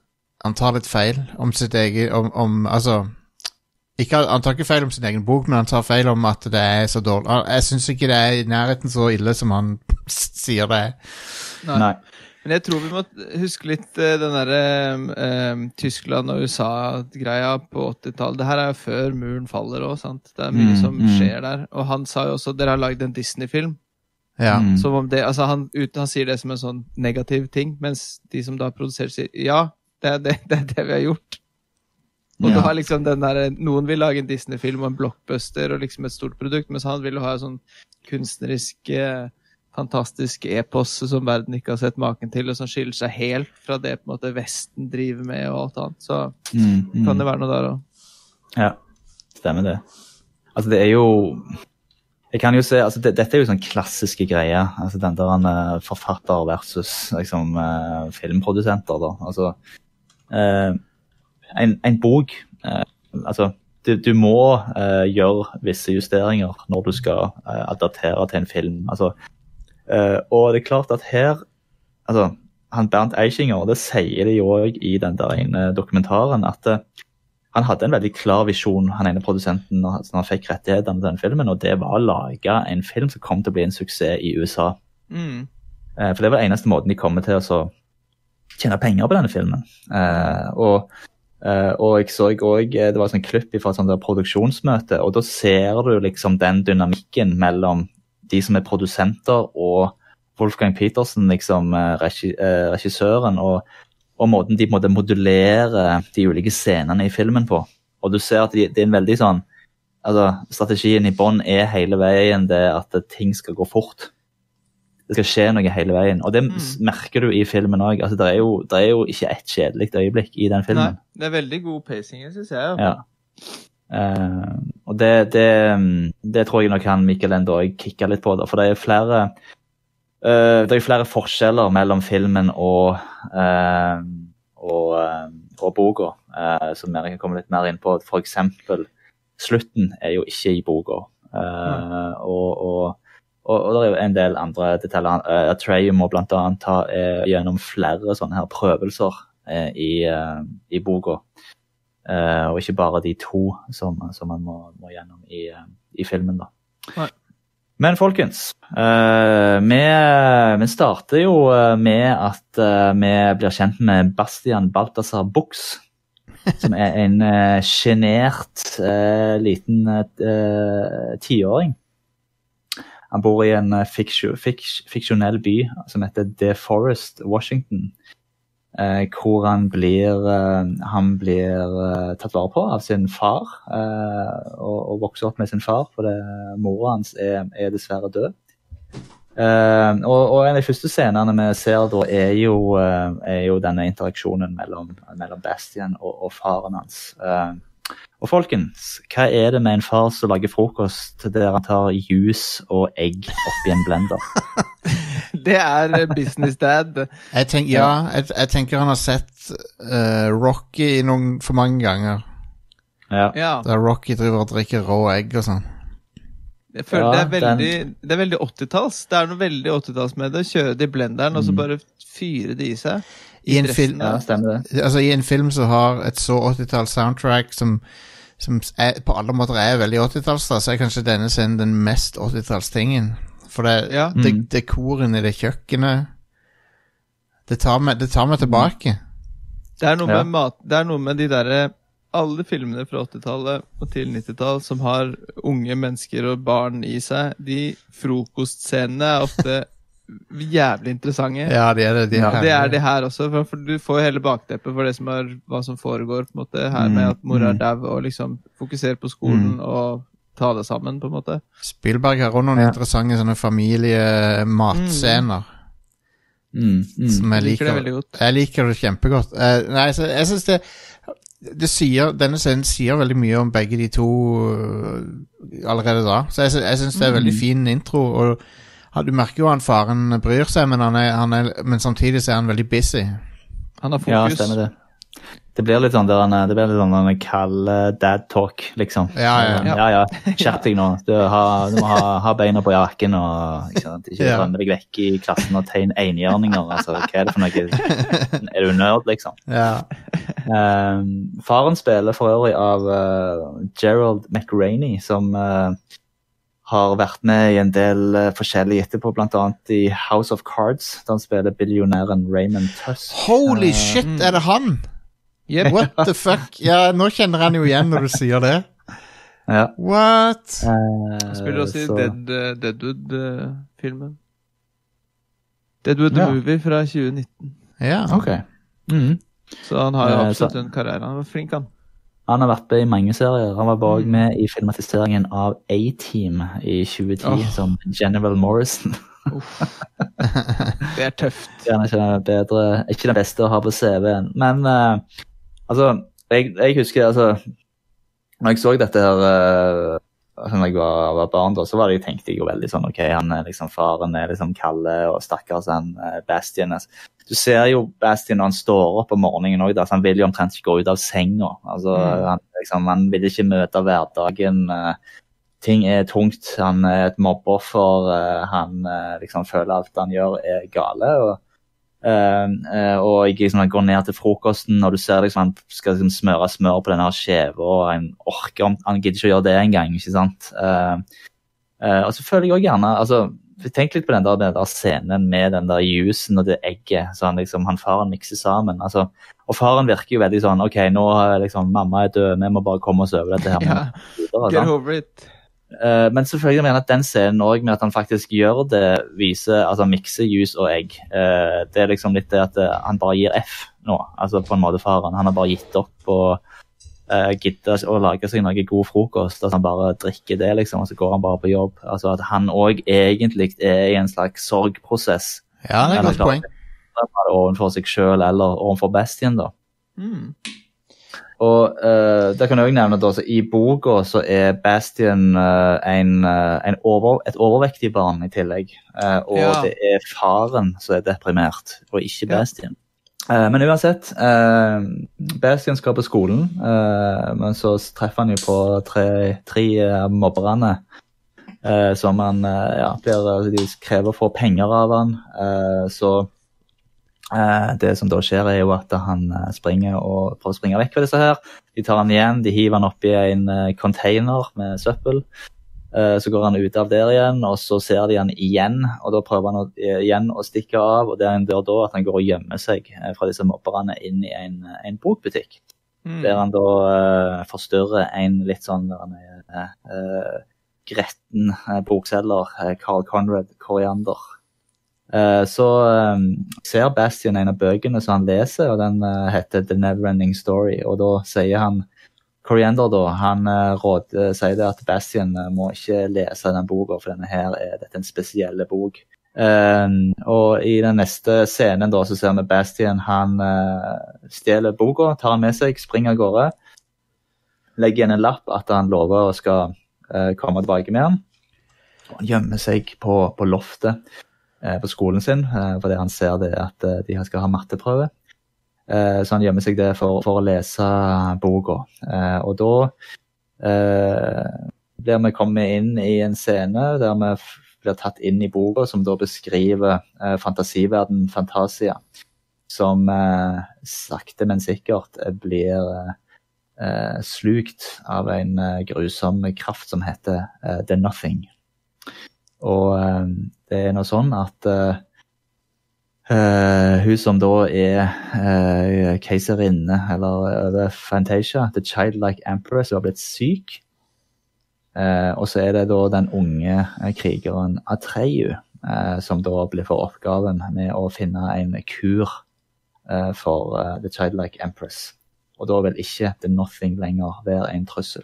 Han tar litt feil om sitt eget om, om Altså ikke, Han tar ikke feil om sin egen bok, men han tar feil om at det er så dårlig. Jeg syns ikke det er i nærheten så ille som han sier det er. Nei. Men jeg tror vi må huske litt eh, den derre eh, Tyskland og USA-greia på 80-tallet. Det her er jo før muren faller òg, sant. Det er mye Mm, som mm. skjer der. Og han sa jo også dere har lagd en Disney-film. Ja. Mm. Som om det, altså han, uten, han sier det som en sånn negativ ting, mens de som da produserer, sier ja, det er det, det, er det vi har gjort. Og du har liksom den der, Noen vil lage en Disney-film og en blockbuster og liksom et stort produkt, mens han vil ha en sånn kunstnerisk, eh, fantastisk epos som verden ikke har sett maken til, og som skiller seg helt fra det på en måte Vesten driver med og alt annet. Så Mm, mm. kan det være noe der òg. Ja, stemmer det. Altså, det er jo Jeg kan jo se, altså, det, Dette er jo sånn klassiske greier. altså Den der eh, forfatter versus liksom, uh, filmprodusenter. da, altså uh, en, en bok Altså, du, du må gjøre visse justeringer når du skal adaptere til en film. altså eh, Og det er klart at her altså, han Bernt Eichinger, det sier de òg i den der ene dokumentaren, at uh, han hadde en veldig klar visjon, han ene produsenten, når han- fikk rettighetene til den filmen, og det var å lage en film som kom til å bli en suksess i USA. Mm. Uh, For det var den eneste måten de kommer til å så tjene penger på denne filmen. Og, Uh, og jeg så òg Det var et sånt klipp fra et produksjonsmøte, og da ser du liksom den dynamikken mellom de som er produsenter og Wolfgang Petersen, liksom eh, eh, regissøren, og, og måten de måtte modulere de ulike scenene i filmen på. Og du ser at de, det er en veldig sånn altså Strategien i bånn er hele veien det at ting skal gå fort det skal skje noe hele veien. Og det Mm. merker du i filmen òg. Altså, det, det er jo ikke ett kjedelig øyeblikk i den filmen. Nei, det er veldig god pacing, syns jeg. Ja. Eh, og det, det, det tror jeg nok han Michael Ende òg kicka litt på. Da, for det er flere uh, det er flere forskjeller mellom filmen og uh, og, og boka, som jeg kan komme litt mer inn på. Eksempel, slutten er jo ikke i boka. Mm. og, og, og, det er jo en del andre detaljer. Uh, Trey må annet ta gjennom flere sånne her prøvelser i, uh, i boka. Eh, og ikke bare de to som, som man må, må gjennom i, eh, i filmen. da. Nei. Men folkens, uh, vi, vi starter jo med at uh, vi blir kjent med Bastian Balthazar Bux. Som er en uh, sjenert liten tiåring. Han bor i en fiksjo, fiks, fiksjonell by som heter The Forest, Washington. Eh, hvor han blir, eh, han blir eh, tatt vare på av sin far, eh, og, og vokser opp med sin far, fordi mora hans er, er dessverre død. Eh, og, og en av de første scenene vi ser da, er jo, eh, er jo denne interaksjonen mellom, mellom Bastian og, og faren hans. Og folkens, hva er det med en far som lager frokost der han tar juice og egg oppi en blender? det er eh, business dad. Jeg tenk, ja, jeg, jeg tenker han har sett uh, Rocky noen for mange ganger. Ja. Ja. Der Rocky driver og drikker rå egg og sånn. Jeg føler Ja, det er veldig, det er veldig 80-talls. Det er noe veldig 80-talls med det. Kjøre det i blenderen, og så bare fyre det i seg. I en, film, ja, altså, I en film som har et så 80-talls soundtrack som, som er, på alle måter er veldig 80-talls, så er kanskje denne scenen den mest 80-tallstingen. For det, Ja. det, Mm. dekoren i det kjøkkenet Det tar meg, det tar meg tilbake. Det er noe Ja. med mat Det er noe med de derre Alle filmene fra 80-tallet og til 90-tall som har unge mennesker og barn i seg, de frokostscenene er ofte jævlig interessante. Ja, det er det. De Ja, Det er det her også, for, for du får hele bakteppet for det som er, hva som foregår på en måte her med at mora er Mm. dau, og liksom fokusere på skolen og ta det sammen, på en måte. Spielberg har også noen Ja. interessante sånne familiematscener. Mm, mm. Som jeg Jeg liker det veldig godt. Jeg liker det kjempegodt. Uh, nei, så jeg syns det, det sier, Denne scenen sier veldig mye om begge de to øh, allerede da. Så jeg, jeg syns det er veldig fin intro. Og Du merker jo han faren bryr seg, men, han er, han er, men samtidig så er han veldig busy. Han har Ja, fokus. stemmer det. Det blir litt sånn der, han- det blir litt sånn en kald dad talk, liksom. Ja, ja, ja. ja, ja. Skjerp deg nå. Du, har, du må ha, ha beina på jakken og ikke, sant? ikke Ja. rømme deg vekk i klassen og tegne enhjørninger. Altså, hva er det for noe? Er du nerd, liksom? Ja. Um, faren spiller for øvrig av uh, Gerald McRaney, som eh, har vært med i en del uh, forskjellige etterpå, bl.a. i House of Cards, da han spiller billionæren Raymond Tuss. Holy uh, shit, er det han?! Yeah, What the fuck? Ja, nå kjenner han jo igjen når du sier det. Ja. What? Uh, Han spiller også i Dead, eh, Deadwood-filmen. Deadwood the Ja. Movie fra 2019. Ja. Ok. Mhm. Så han har jo Eh, absolutt en karriere. Han var flink, han. Han har vært med i mange serier. Han var bare med i filmatiseringen av A-Team i 2010 oh. som General Morrison. Det er tøft. Det er ikke bedre, ikke den beste å ha på CV-en. Men uh, altså, jeg, jeg husker altså Når jeg så dette her uh, da jeg var, var barn, da, så var det, jeg tenkte jeg jo veldig sånn OK, han er liksom faren er liksom Kalle, og stakkars han eh, Bastian. Altså. Du ser jo Bastian når han står opp om morgenen òg, så han vil jo omtrent ikke gå ut av senga. Altså, Mm. han, liksom, han vil ikke møte hverdagen. eh, ting er tungt. Han er et mobbeoffer. eh, Han liksom føler alt han gjør er gale. Og, eh, og jeg liksom, går ned til frokosten, og du ser liksom han skal liksom smøre smør på denne skjeva, og han orker om- Han gidder ikke å gjøre det engang. Eh, eh, og så føler jeg også gjerne altså, Tenk litt på den der, den der scenen med den der juicen og det egget. så han liksom, han faren mikser sammen. altså og faren virker jo veldig sånn OK, nå liksom, mamma er død, vi må bare komme oss over dette her. Ja. Videre, Get over it. Eh, men selvfølgelig mener jeg at den scenen også med at han faktisk gjør det, viser at han mikser juice og egg. Uh, det er liksom litt det at uh, han bare gir F nå, altså på en måte faren. Han har bare gitt opp og uh, gidder å lage seg noe god frokost. At han bare drikker det, liksom, og så går han bare på jobb. Altså At han òg egentlig er i en slags sorgprosess. Ja, det er et godt poeng. Overfor seg sjøl eller overfor bestien, da. Mm. Og uh, det kan jeg også nevne da, så I boka så er Bastian uh, en, eh, en over, et overvektig barn i tillegg. Uh, og Ja. det er faren som er deprimert, og ikke Ja. Bastian. Eh, men uansett, eh, Bastian skal på skolen, eh, men så treffer han jo på tre, tre mobberne. eh, som han eh, ja, blir, de krever å få penger av han. eh, så Eh, det som da skjer, er jo at han eh, springer og prøver å springe vekk fra disse her. De tar han igjen, de hiver han oppi en eh, container med søppel. Eh, Så går han ut av der igjen, og så ser de han igjen. og Da prøver han å, eh, igjen å stikke av, og det han gjør da at han går og gjemmer seg eh, fra disse mobberne inn i en, en bokbutikk. Mm. Der han da uh, forstyrrer en litt sånn uh, eh, gretten eh, bokselger, eh, Carl Conrad Coriander. Eh, så eh, ser Bastian en av bøkene som han leser, og den eh, heter The Neverending Story. Og da sier han Coriander da, han eh, råd, sier at Bastian må ikke lese den boka, for denne her er dette en spesiell bok. Um, og i den neste scenen da, så ser vi Bastian han uh, stjeler boka, tar den med seg, springer av gårde. Legger igjen en lapp at han lover å skal uh, komme tilbake med den. Og han gjemmer seg på, på loftet. Eh, på skolen sin, eh, fordi han ser det at eh, de skal ha matteprøve. Så han gjemmer seg der for, for å lese boka. Og da blir vi kommet inn i en scene der vi blir tatt inn i boka, som da beskriver fantasiverden Fantasia. Som sakte, men sikkert blir slukt av en grusom kraft som heter The Nothing. Og det er noe sånn at Uh, hun som da er uh, keiserinne, eller over Fantasia, The Childlike Empress, hun har blitt syk. Uh, og så er det da den unge krigeren Atreyu som da blir for oppgaven med å finne en kur for The Childlike Empress. Og da vil ikke The Nothing lenger være en trussel.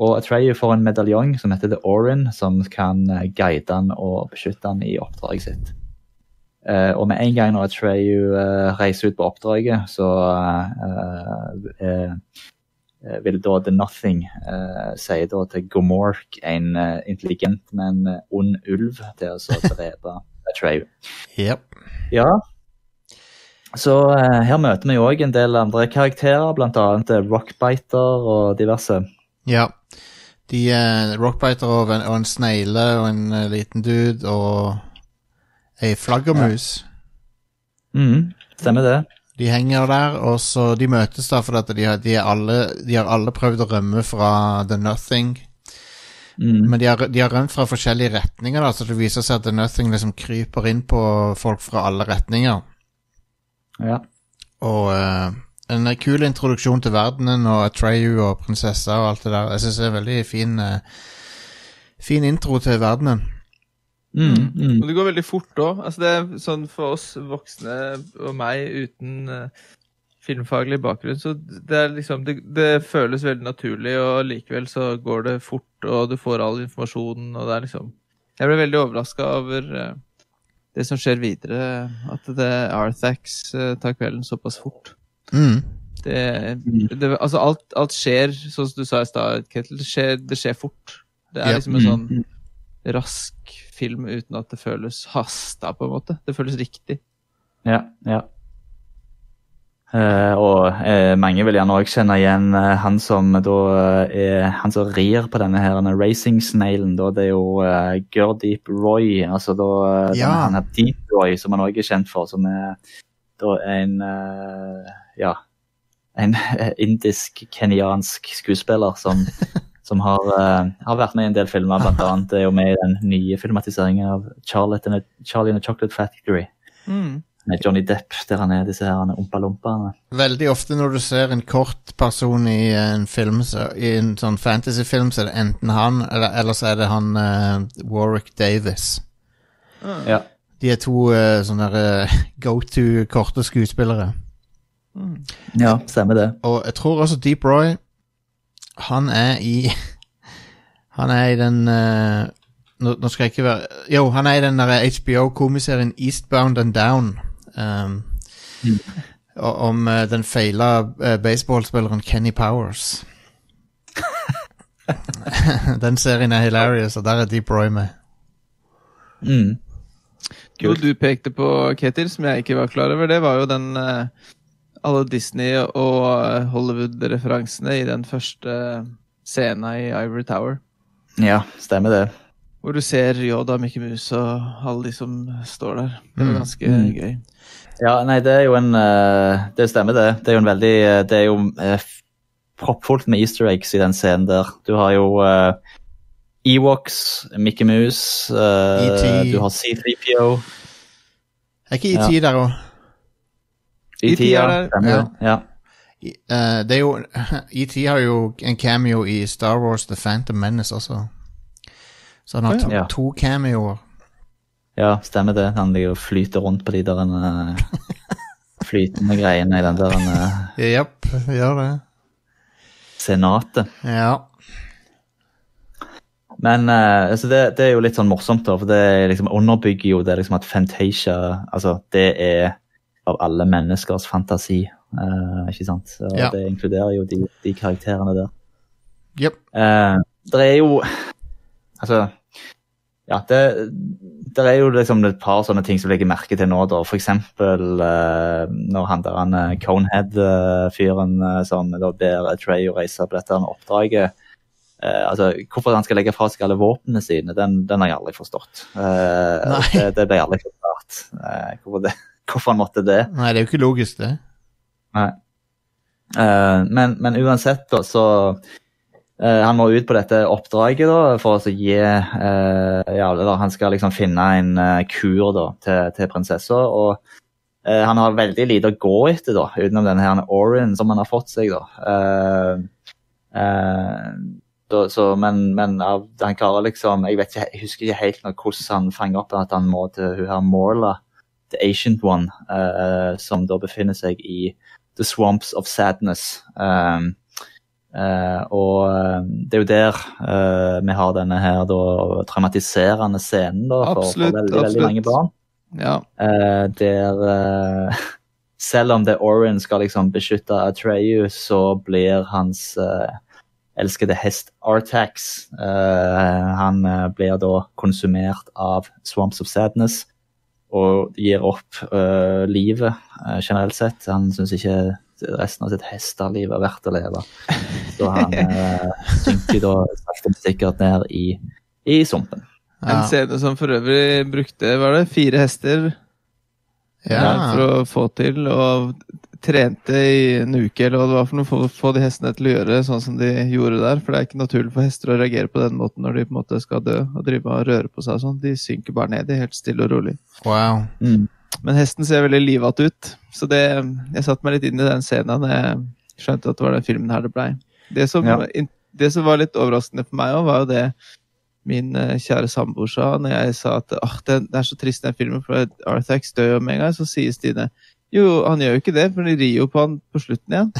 Og Atreyu får en medaljong som heter The Orin, som kan eh, guide han og beskytte han i oppdraget sitt. Uh, og med en gang når Atreyu uh, reiser ut på oppdraget, så uh, eh, eh, vil da The Nothing eh, si da til Gomork, en eh, intelligent, men eh, ond ulv, til å så drepe Atreyu. Yep. Ja. Så eh, her møter vi òg en del andre karakterer, eh, Rockbiter og diverse. Ja. De uh, Rockbiter og en, og en snegle og en uh, liten dude og ei flaggermus. Mhm, stemmer det. De henger der, og så de møtes da fordi de har, de, alle, de har alle prøvd å rømme fra The Nothing. Mm. Men de har, de har rømt fra forskjellige retninger, da, så det viser seg at The Nothing liksom kryper inn på folk fra alle retninger. Ja. Og eh, en kul introduksjon til verdenen og Atreyu og prinsessa og alt det der. Jeg syns det er en veldig fin, eh, fin intro til verdenen. Mm, mm. Og det går veldig fort òg. Altså, det er sånn for oss voksne og meg uten uh, filmfaglig bakgrunn, så det er liksom det, det føles veldig naturlig, og likevel så går det fort, og du får all informasjonen, og det er liksom Jeg ble veldig overraska over uh, det som skjer videre, at det Arthax uh, tar kvelden såpass fort. Mm. Det, det, altså alt, alt skjer, sånn som du sa i stad, Ketil, det skjer, det skjer fort. Det er Ja. liksom en sånn rask film uten at det føles hasta, på en måte. Det føles riktig. Ja, ja. Uh, og uh, mange vil gjerne òg kjenne igjen uh, han som da er han som rir på denne her denne racing snailen. Da, det er jo uh, Gurdeep Roy, altså da Ja. denne, han er Deep Roy, som han òg er kjent for, som er da en eh, ja en indisk-kenyansk skuespiller som, som har, uh, har vært med i en del filmer, blant annet er jo med i den nye filmatiseringen av Charlie and, the- Charlie and the Chocolate Factory med Johnny Depp, der han er disse her ompa-lompaene. Veldig ofte når du ser en kort person i en film, så, i en sånn fantasyfilm, så er det enten han, eller, eller så er det han uh, Warwick Davis. Ja. De er to uh, sånne uh, go to korte skuespillere. Ja, stemmer det. Og jeg tror også Deep Roy Han er i Han er i den uh, nå, nå skal jeg ikke være Jo, han er i den der HBO-komiserien Eastbound and Down. Um, og- Om uh, den feila uh, baseballspilleren Kenny Powers. den serien er hilarious, og der er Deep Roy med. Mm. Kult. du pekte på, Ketil, som jeg ikke var klar over, det var jo den eh, alle Disney- og eh, Hollywood-referansene i den første scenen i Ivory Tower. Ja, stemmer det. Hvor du ser Yoda, Mickey Mouse og alle de som står der. Det var Mm. ganske Mm. gøy. Ja, nei, det er jo en eh, Det stemmer, det. Det er jo en veldig eh, Det er jo eh, proppfullt med easter eggs i den scenen der. Du har jo uh, Ewoks, Mickey Mouse, uh, E.T.. du har C3PO. Er ikke ET der òg? E.T. E er ja, det. Ja. Eh, det er jo ET har jo en cameo i Star Wars The Phantom Menace også. Så han har to, Ja. to cameoer. ja, stemmer det. Han ligger og flyter rundt på de der uh, flytende greiene i den der Jepp, uh, gjør det. senatet. Ja. Men eh, altså det, det er jo litt sånn morsomt, da, for det liksom underbygger jo det liksom at Fantasia altså det er av alle menneskers fantasi. Uh, ikke sant? Og Ja. Det inkluderer jo de, de karakterene der. Yep. Uh, det er jo Altså ja, det, det er jo liksom et par sånne ting som legger merke til nå. da. For eksempel eh, når han der han eh, Conehead-fyren eh, som da ber Trey å reise på dette oppdraget eh, altså, Hvorfor han skal legge fra seg alle våpnene sine, den, den har jeg aldri forstått. Eh, det, det ble aldri forklart. Eh, hvorfor, det, hvorfor han måtte det. Nei, det er jo ikke logisk, det. Nei. Uh, men, men uansett, da, så uh, Han må ut på dette oppdraget da, for å gi uh, ja, eller Han skal liksom finne en kur da, til, til prinsessa. Og han har veldig lite å gå etter, da, utenom denne her Orin som han har fått seg. da. Da, så, men, men han klarer liksom Jeg vet ikke, jeg husker ikke helt hvordan han fanger opp at han må til hun her Morla, The Ancient One, uh, som da befinner seg i The Swamps of Sadness. Um, uh, og eh, det er jo der uh, vi har denne her da, traumatiserende scenen da, for, Absolutt, for veldig, veldig mange barn. Ja. Der selv om The Orin skal liksom beskytte Atreyu, så blir hans elskede hest Artax Uh, Han uh, blir da konsumert av Swamps of Sadness og gir opp uh, livet uh, generelt sett. Han syns ikke resten av sitt hesteliv er verdt å leve. Så han uh, synker da sakte, sikkert ned i, i sumpen. En scene som for øvrig brukte var det, fire hester Ja. for å få til, og trente i en uke eller hva det var for noe, for å få de hestene til å gjøre sånn som de gjorde der. For det er ikke naturlig for hester å reagere på den måten når de på en måte skal dø og drive og røre på seg og sånn. De synker bare ned, de er helt stille og rolig. Wow. Mm. Men hesten ser veldig livete ut, så det, jeg satte meg litt inn i den scenen da jeg skjønte at det var den filmen her det blei. Det, som- Ja. det som var litt overraskende for meg òg, var jo det min eh, kjære samboer sa når jeg sa at ah, det, det er så trist den filmen, for Arthax dør jo med en gang. Så sier Stine jo, han gjør jo ikke det, for de rir jo på han på slutten igjen.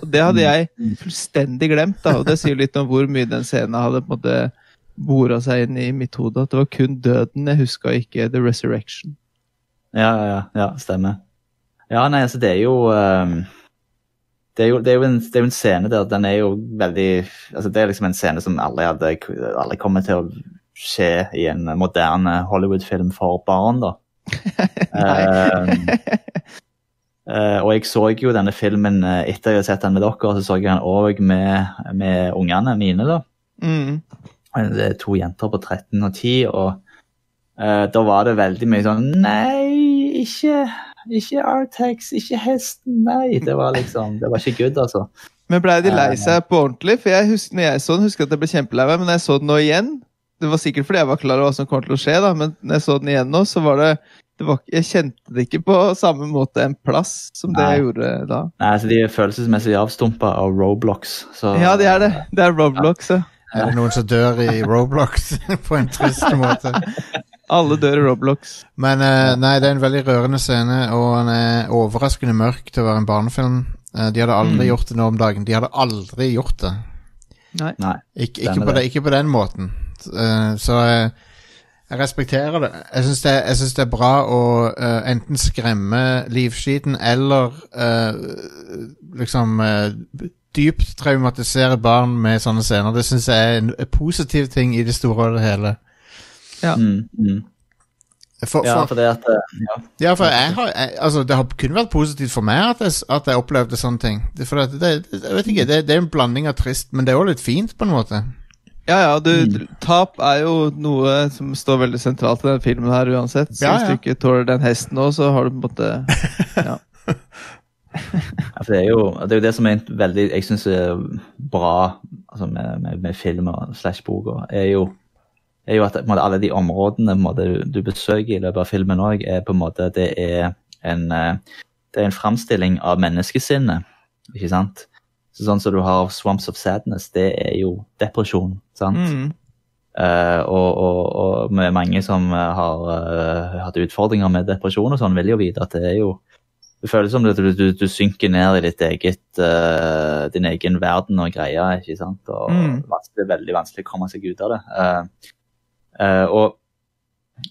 Og det hadde jeg fullstendig glemt, da, og det sier litt om hvor mye den scenen hadde på en måte bora seg inn i mitt hode. At det var kun døden jeg huska, ikke The Resurrection. Ja, ja, ja, stemmer. Ja, nei, altså det er jo um det, er jo, det, er en, det er jo en scene der den er jo veldig altså Det er liksom en scene som aldri hadde aldri kommer til å skje i en moderne Hollywood-film for barn, da. Ehm, eh, og jeg så jo denne filmen eh, etter jeg hadde sett den med dere, så så jeg den òg med, med ungene mine. da. Mm. Det er to jenter på 13 og 10, og uh, da var det veldig mye sånn Nei, ikke, ikke Artex, ikke hesten, nei. Det var liksom, det var ikke good, altså. Men blei de lei Eh, seg på ordentlig? For jeg husker, når jeg så den, husker jeg at jeg ble kjempelei meg, men når jeg så den nå igjen Det var sikkert fordi jeg var klar over hva som kom til å skje, da, men når jeg så den igjen nå, så var det var, Jeg kjente det ikke på samme måte en plass som det Nei. jeg gjorde da. Nei, så De er følelsesmessig avstumpa av Roblox. Så, Ja, det er det. Det er Roblox, ja. Er det noen som dør i Roblox på en trist måte? Alle dør i Roblox. Men uh, nei, det er en veldig rørende scene, og den er overraskende mørk til å være en barnefilm. Uh, de hadde aldri Mm. gjort det nå om dagen. De hadde aldri gjort det. Nei. Nei. Ik ikke, på det. det, ikke på den måten. Uh, så jeg respekterer det. Jeg syns det, det er bra å uh, enten skremme livskiten eller uh, liksom uh, dypt traumatisere barn med sånne scener. Det syns jeg er en, en positiv ting i det store og det hele. Ja. Mm, mm. For, Ja, for, for det at ja. ja, for jeg har, jeg, altså, det har kun vært positivt for meg at jeg, at jeg opplevde sånne ting. Det, for det, det, jeg vet ikke, det, det er en blanding av trist, men det er også litt fint, på en måte. Ja, ja, du, Mm. tap er jo noe som står veldig sentralt i den filmen her uansett. Så Ja, hvis du ikke tåler den hesten nå, så har du på en måte ja. Ja, for det, er jo, det er jo det som er en veldig, jeg syns er bra altså med, med, med filmer slash boka, er jo, er jo at på en måte, alle de områdene på en måte, du, du besøker i løpet av filmen òg, er på en måte det er en, eh, det er en framstilling av menneskesinnet. Ikke sant? Så sånn som du har Swamps of Sadness, det er jo depresjon. sant? Mm. Uh, og, og, og med mange som eh, har uh, hatt utfordringer med depresjon og sånn, vil jo vite at det er jo Det føles som at du, du, du synker ned i ditt eget, uh, din egen verden og greier, ikke sant? Og Mm. er veldig vanskelig å komme seg ut av det. Og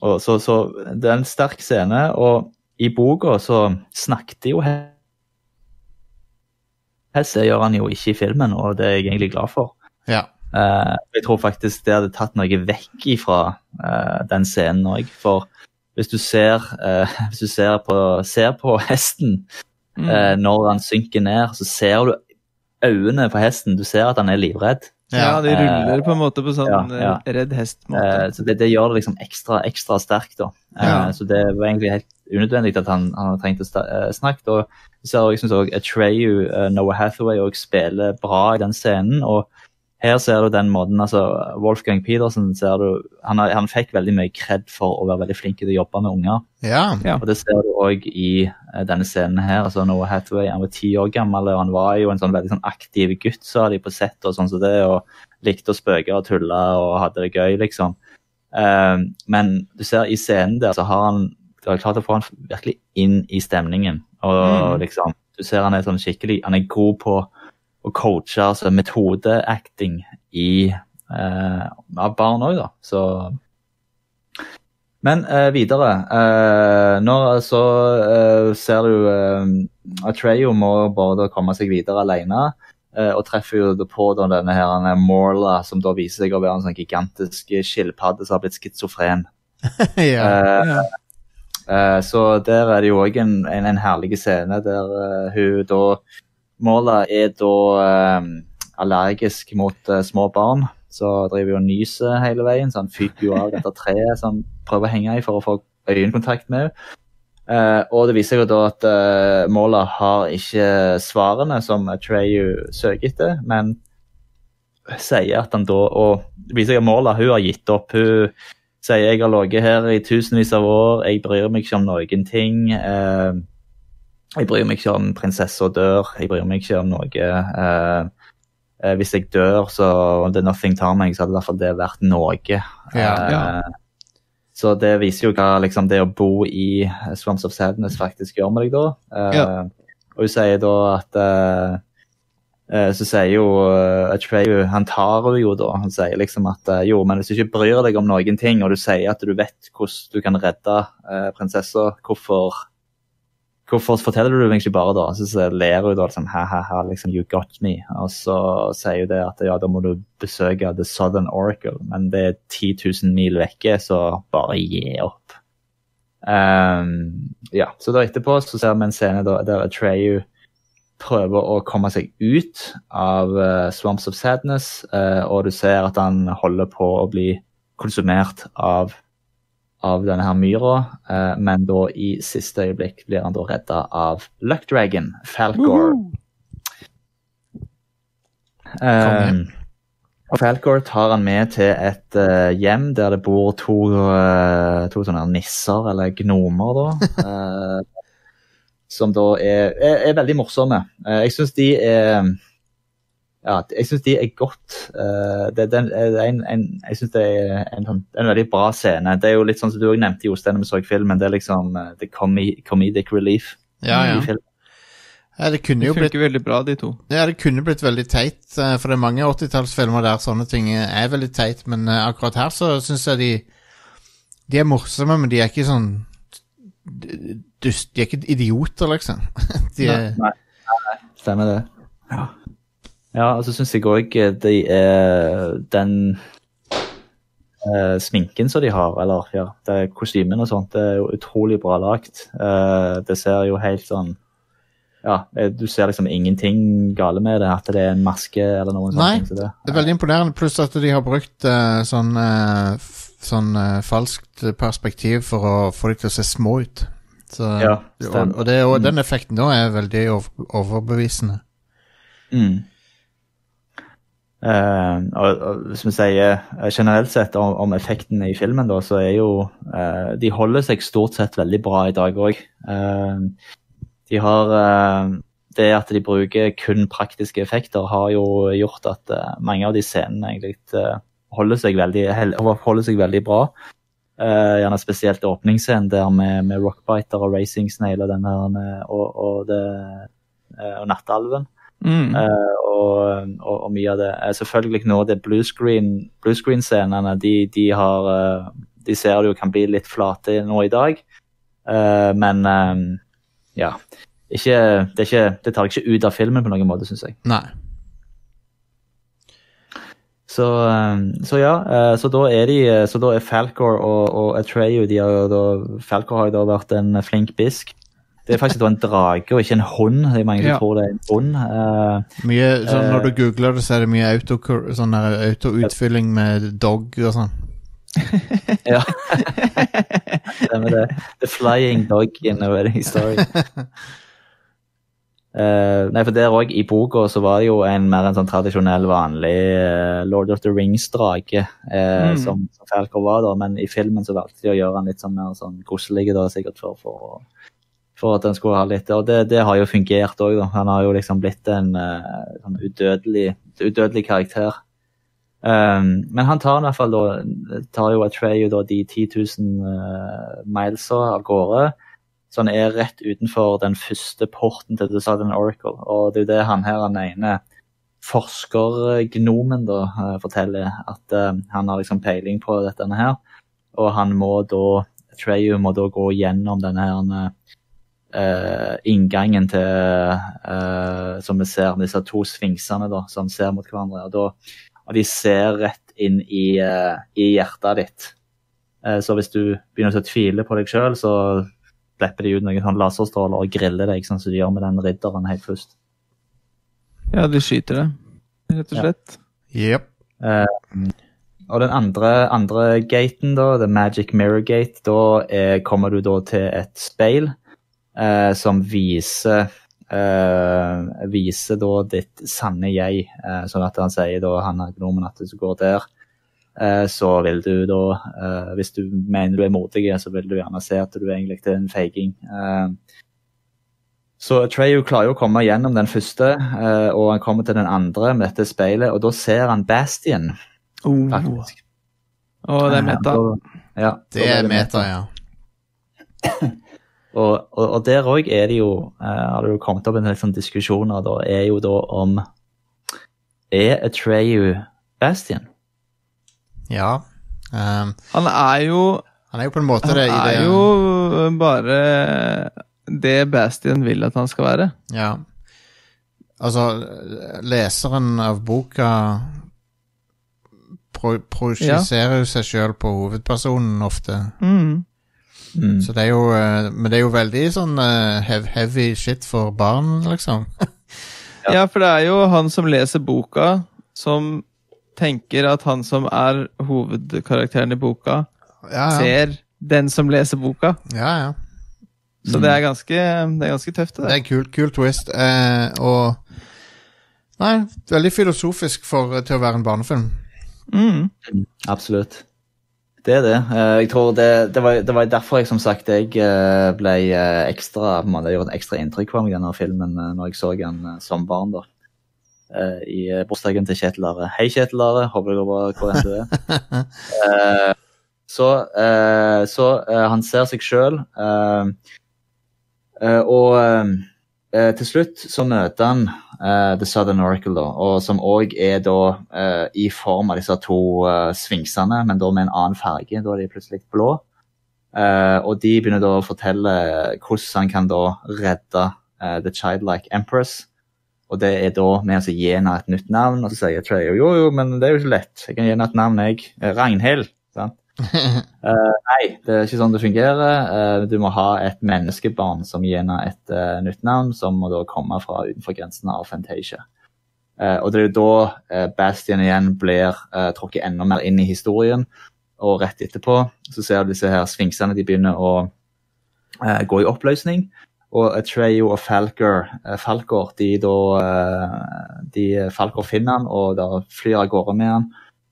og så, så det er en sterk scene, og i boka så snakket de jo He- Hess, det gjør han jo ikke i filmen, og det er jeg egentlig glad for. Ja. Uh, jeg tror faktisk det hadde tatt noe vekk ifra uh, den scenen òg. For hvis du ser, uh, hvis du ser, på, ser på hesten Mm. eh, når han synker ned, så ser du øynene på hesten. Du ser at han er livredd. Ja, de ruller på en måte på sånn ja, ja. redd Eh, hest-måte. så det, det gjør det liksom ekstra, ekstra sterkt. da. Eh, Ja. Så det var egentlig helt unødvendig at han, han hadde trengt å eh, snakke. Og så ser også- jeg syns òg Atreyu, eh, Noah Hathaway, også spiller bra i den scenen. og her ser du den måten, altså Wolfgang Petersen ser du, han, har, han fikk veldig mye kred for å være veldig flink til å jobbe med unger. Ja. Ja. Og det ser du òg i eh, denne scenen her. altså Noah Hathaway han var ti år gammel, og han var jo en sånn veldig sånn aktiv gutt, sa de på sett, og sånn som det, og likte å spøke og tulle og hadde det gøy, liksom. Eh, men du ser i scenen der, så har han de har klart å få han virkelig inn i stemningen. Og Mm. liksom, du ser han er sånn skikkelig, han er god på å coache altså metodeacting i eh, av barn òg, da. Så men eh, videre. Eh, nå så eh, ser du uh, Atreyo må bare komme seg videre alene. eh, og treffer jo på da denne her er Morla, som da viser seg å være en sånn gigantisk skilpadde som har blitt schizofren. ja. Eh, Ja. Eh, så der er det jo òg en, en, en herlig scene der uh, hun da Måla er da um, allergisk mot uh, små barn. Så driver hun og nyser hele veien, så han fyker jo av dette treet som han prøver å henge i for å få øyekontakt med henne. Og det viser seg jo da at Morla har ikke svarene som Treyu søker etter, men sier at han da Og det viser seg at Måla hun har gitt opp. Hun sier jeg har ligget her i tusenvis av år, jeg bryr meg ikke om noen ting. Eh, jeg bryr meg ikke om prinsessa dør, jeg bryr meg ikke om noe. Eh, eh, hvis jeg dør, så om det nothing tar meg, så hadde i hvert fall det vært noe. Ja, ja. Eh, så det viser jo hva liksom, det å bo i Swamps of Sadness faktisk gjør med deg da. Eh, Ja. Og hun sier da at så sier jo uh, Atreyu Han tar henne jo da. Han sier liksom at eh, jo, men hvis du ikke bryr deg om noen ting, og du sier at du vet hvordan du kan redde eh, prinsessa, hvorfor Hvorfor forteller du det ikke bare da? Så, ler hun da liksom ha-ha-ha, liksom you got me. Og så sier hun det at ja, da må du besøke The Southern Oracle, men det er 10 000 mil vekke, så bare gi opp. Um, ja, så da etterpå så ser vi en scene der Atreyu prøver å komme seg ut av uh, Swamps of Sadness, uh, og du ser at han holder på å bli konsumert av, av denne her myra, uh, men da i siste øyeblikk blir han da redda av Luck Dragon, Falcor. Um, og Falcor tar han med til et hjem der det bor to, to sånne nisser, eller gnomer, da. eh, som da er, er, er veldig morsomme. Eh, jeg syns de er ja, jeg syns de er godt eh, det, det er en, en, Jeg syns det er en, sånn- en veldig bra scene. Det er jo litt sånn som du òg nevnte Jostein da vi så filmen. Det er liksom eh, the comedic relief. Ja, ja. ja, det kunne Det jo blitt veldig bra, de to. Ja, det kunne blitt veldig teit, eh, for det er mange 80-tallsfilmer der sånne ting er veldig teit, men eh, akkurat her så syns jeg de De er morsomme, men de er ikke sånn dust, De er ikke idioter, liksom. De er, Stemmer det. Ja, ja og så syns jeg òg de er den Uh, sminken som de har, eller ja, det kostymen og sånt, det er jo utrolig bra lagt. Uh, det ser jo helt sånn Ja, eh, du ser liksom ingenting gale med det, at det er en maske eller noe sånt. Nei, ting som det. det er veldig imponerende, pluss at de har brukt uh, sånn eh, f- Sånn eh, falskt perspektiv for å få dem til å se små ut. Så, Ja, og, og, det, og den effekten da er veldig overbevisende. Mm. Uh, og, og hvis vi sier eh, generelt sett om, om effektene i filmen, da, så er jo uh, De holder seg stort sett veldig bra i dag òg. de har Det at de bruker kun praktiske effekter, har jo gjort at mange av de scenene egentlig holder, seg veldig, holder seg veldig bra. Eh, gjerne spesielt åpningsscenen der med, med Rockbiter og Racing Snail og, den her, eh, og, og, det, eh, og Nattalven. Mm. Uh, og, og, mye av det. Selvfølgelig nå det bluescreen- bluescreen-scenene, de, de har De ser du kan bli litt flate nå i dag. uh, men um, ja. Ikke, det, ikke, det tar ikke ut av filmen på noen måte, syns jeg. Nei. Så, eh, så ja, eh, så da er de eh, Så da er Falcor og, og Atreyu de har jo da, Falcor har jo da vært en flink bisk. Det er faktisk da en drage og ikke en hund. Det er mange som Ja. tror det er en hund. Uh, Mye, sånn, når du googler det, så er det mye auto, sånn der auto-utfylling med dog og sånn. ja. Stemmer det. The Flying Dog in a Wedding Story. Eh, nei, for der òg, i boka, så var det jo en mer en sånn tradisjonell, vanlig eh, Lord of the Rings-drage uh, Mm. som, som Falcor var, da. Men i filmen så valgte de å gjøre han litt sånn mer sånn koselig, da, sikkert for, for, for at den skulle ha litt Og det, det har jo fungert òg, da. Han har jo liksom blitt en uh, sånn udødelig, udødelig karakter. Um, men han tar i hvert fall da, tar jo Atreyu da de 10 000 uh, milesa av gårde. Så han er rett utenfor den første porten til The Southern Oracle. Og det er jo det han her, han ene forskergnomen, da, eh, forteller. At uh, han har liksom peiling på dette her. Og han må da Treyu må da gå gjennom denne her uh, inngangen til uh, Som vi ser, disse to sfinksene da, som ser mot hverandre. Og, da, og de ser rett inn i, eh, i hjertet ditt. Eh, så hvis du begynner å tvile på deg sjøl, så slipper de ut noen sånn laserstråler og griller deg, sånn som de gjør med den ridderen helt først. Ja, de skyter det, rett og Ja. slett. Jepp. Og den andre, andre gaten, da, The Magic Mirror Gate, da er, kommer du da til et speil uh, som viser Uh, viser da ditt sanne jeg. uh, sånn at han sier da, han økonomen at du går der, eh, så vil du da eh, Hvis du mener du er modig, så vil du gjerne se at du egentlig er en feiging. Eh, så Treyu klarer jo å komme gjennom den første, eh, og han kommer til den andre med dette speilet, og da ser han Bastion. Oh. faktisk. Og det er meta. Ja, Det er meta, ja. Og, og, og der òg er det jo eh, har det jo kommet opp en del sånn diskusjoner da, er jo da om Er Atreyu Bastion? Ja. Um, Han er jo han er jo på en måte Han det i det er jo bare det Bastian vil at han skal være. Ja. Altså, leseren av boka pro projiserer jo seg sjøl på hovedpersonen ofte. Mm. Mm. Så det er jo eh, Men det er jo veldig sånn eh, hev heavy shit for barn, liksom. Ja. for det er jo han som leser boka, som tenker at han som er hovedkarakteren i boka, Ja, ja. ser den som leser boka. ja, ja. Så det er ganske, det er ganske tøft, det Det er en kul, kul twist. Eh, og Nei, veldig filosofisk for, til å være en barnefilm. Mm. Absolutt. Det er det. Eh, Jeg tror det, det, var, det var derfor jeg som sagt jeg eh, ble eh, ekstra Det gjorde et ekstra inntrykk på meg denne filmen eh, når jeg så den eh, som barn. da. Eh, I eh, bursdagen til Kjetil Are. Hei, Kjetil Are. Håper det går bra hvor enn du er. Eh, Så, eh, så eh, han ser seg sjøl, og eh, til slutt så møter han eh, The Southern Oracle, da, og som òg er da eh, i form av disse to sfinksene, men da med en annen farge. Da er de plutselig blå. Eh, og de begynner da å fortelle hvordan han kan da redde eh, The Childlike Empress. Og det er da med å gi henne et nytt navn, og så sier Trey jo, jo, men det er jo så lett. Jeg kan gi henne et navn, jeg. Eh, Ragnhild. sant? uh, nei, det er ikke sånn det fungerer. Uh, du må ha et menneskebarn som gir henne et uh, nytt navn, som må da komme fra utenfor grensene av Fantasia. Og det er jo da Bastian igjen blir tråkket enda mer inn i historien. Og rett etterpå så ser du disse her sfinksene de begynner å gå i oppløsning. Og Atreyu og Falcor, eh, Falcor de da eh, de, Falcor finner han og da flyr av gårde med han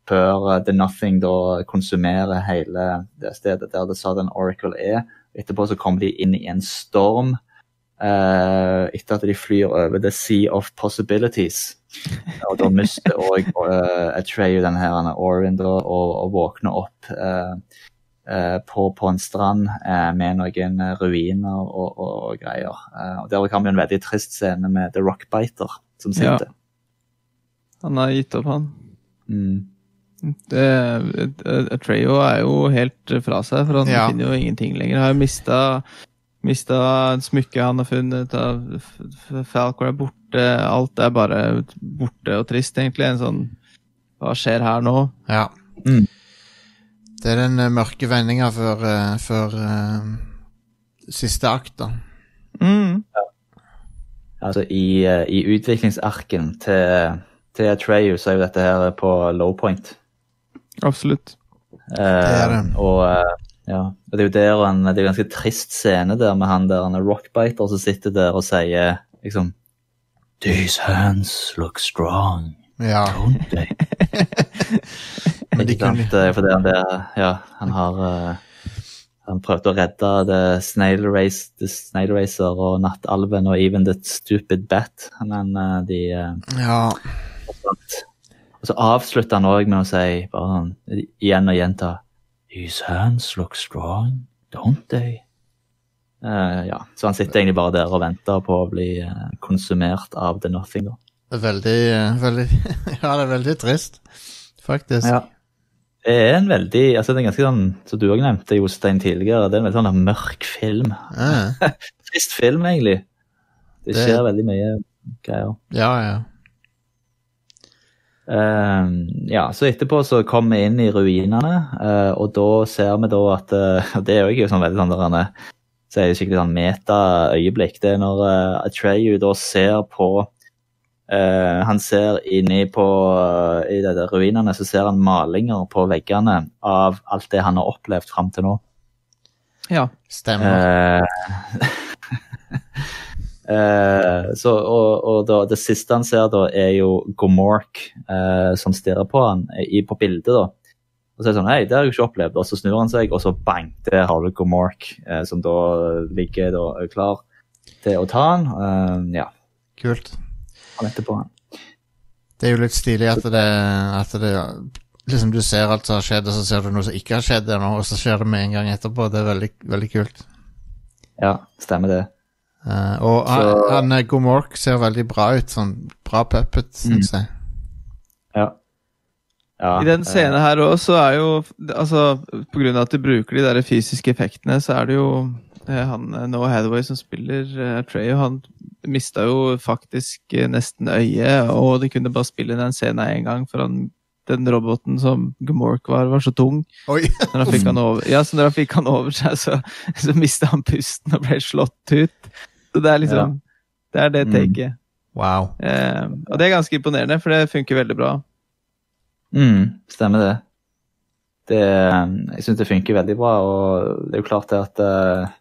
før eh, The Nothing da konsumerer hele det stedet der The Southern Oracle er. Etterpå så kommer de inn i en storm eh, etter at de flyr over The Sea of Possibilities. Og da mister òg uh, Atreyu denne her er da, og, og våkner opp eh, eh, på, på en strand eh, med noen eh, ruiner og, og, og greier. Eh, og Der kan vi en veldig trist scene med The Rockbiter som Ja. Han har gitt opp, han. Mm. Det, eh, er jo helt fra seg, for han Ja. finner jo ingenting lenger. Har jo mista Mista smykket han har funnet, av Falcor er borte. Alt er bare borte og trist, egentlig. En sånn Hva skjer her nå? Ja. Mm. Det er den eh, mørke vendinga før, eh, før eh, siste akt, da. Mm. Altså i, i utviklingsarken til, til Atreyu så er jo dette her på low point. Absolutt. Eh, er det. Og ja, og det er jo der en, det er en ganske trist scene der med han der han er rockbiter som sitter der og sier liksom These hands look strong, Ja. don't they? Men de kunne Eh, Fordi han der, ja, han har eh, Han prøvde å redde The Snail, Race, The Snail Racer og Nattalven og Even The Stupid Bat, men eh, de Ja. Og så avslutter han òg med å si bare sånn, igjen og gjenta These hands look strong, don't they? Uh, ja, Så han sitter egentlig bare der og venter på å bli konsumert av The Nothing. da. Det er veldig, veldig Ja, det er veldig trist, faktisk. Ja. Det er en veldig altså det er en ganske sånn, Som du òg nevnte, Jostein, tidligere, det er en veldig sånn mørk film. Ja, Trist film, egentlig. Det Det- skjer veldig mye greier. ja. ja. Uh, ja, så etterpå så kom vi inn i ruinene, uh, og da ser vi da at uh, Det er jo ikke sånn veldig sånn der er- så er det skikkelig sånn meta-øyeblikk. Det er når uh, Atreyu da ser på eh, Han ser inni på eh, I dette ruinene så ser han malinger på veggene av alt det han har opplevd fram til nå. Ja. Stemmer. Eh, eh, så, og og da, det siste han ser, da, er jo Gomork eh, som stirrer på han i, på bildet. da. Og så er det sånn, hei, det har jeg ikke opplevd. Og så snur han seg, og så bang, der har du Gomork, eh, som da ligger da klar til å ta han. Eh, ja, Kult. Han etterpå. Det er jo litt stilig at det, at det Liksom du ser alt som har skjedd, og så ser du noe som ikke har skjedd ennå, og så skjer det med en gang etterpå. Det er veldig, veldig kult. Ja, stemmer det. Uh, og han, Så- han han Gomork ser veldig bra ut. Sånn bra puppet, syns jeg. Ja. ja I den eh, scenen her òg, så er jo Altså, på grunn av at de bruker de der fysiske effektene, så er det jo eh, han eh, Noah Hathaway som spiller uh, og han mista jo faktisk eh, nesten øyet, og de kunne bare spille den scenen én gang, for han den roboten som Gmork var, var så tung. Oi! Når han fikk han over, ja, så når han fikk han over seg, så, så mista han pusten og ble slått ut. Så det er liksom Det er det Mm. taket. Wow. Eh, og det er ganske imponerende, for det funker veldig bra. Mm, stemmer det. det jeg syns det funker veldig bra, og det er jo klart det at eh,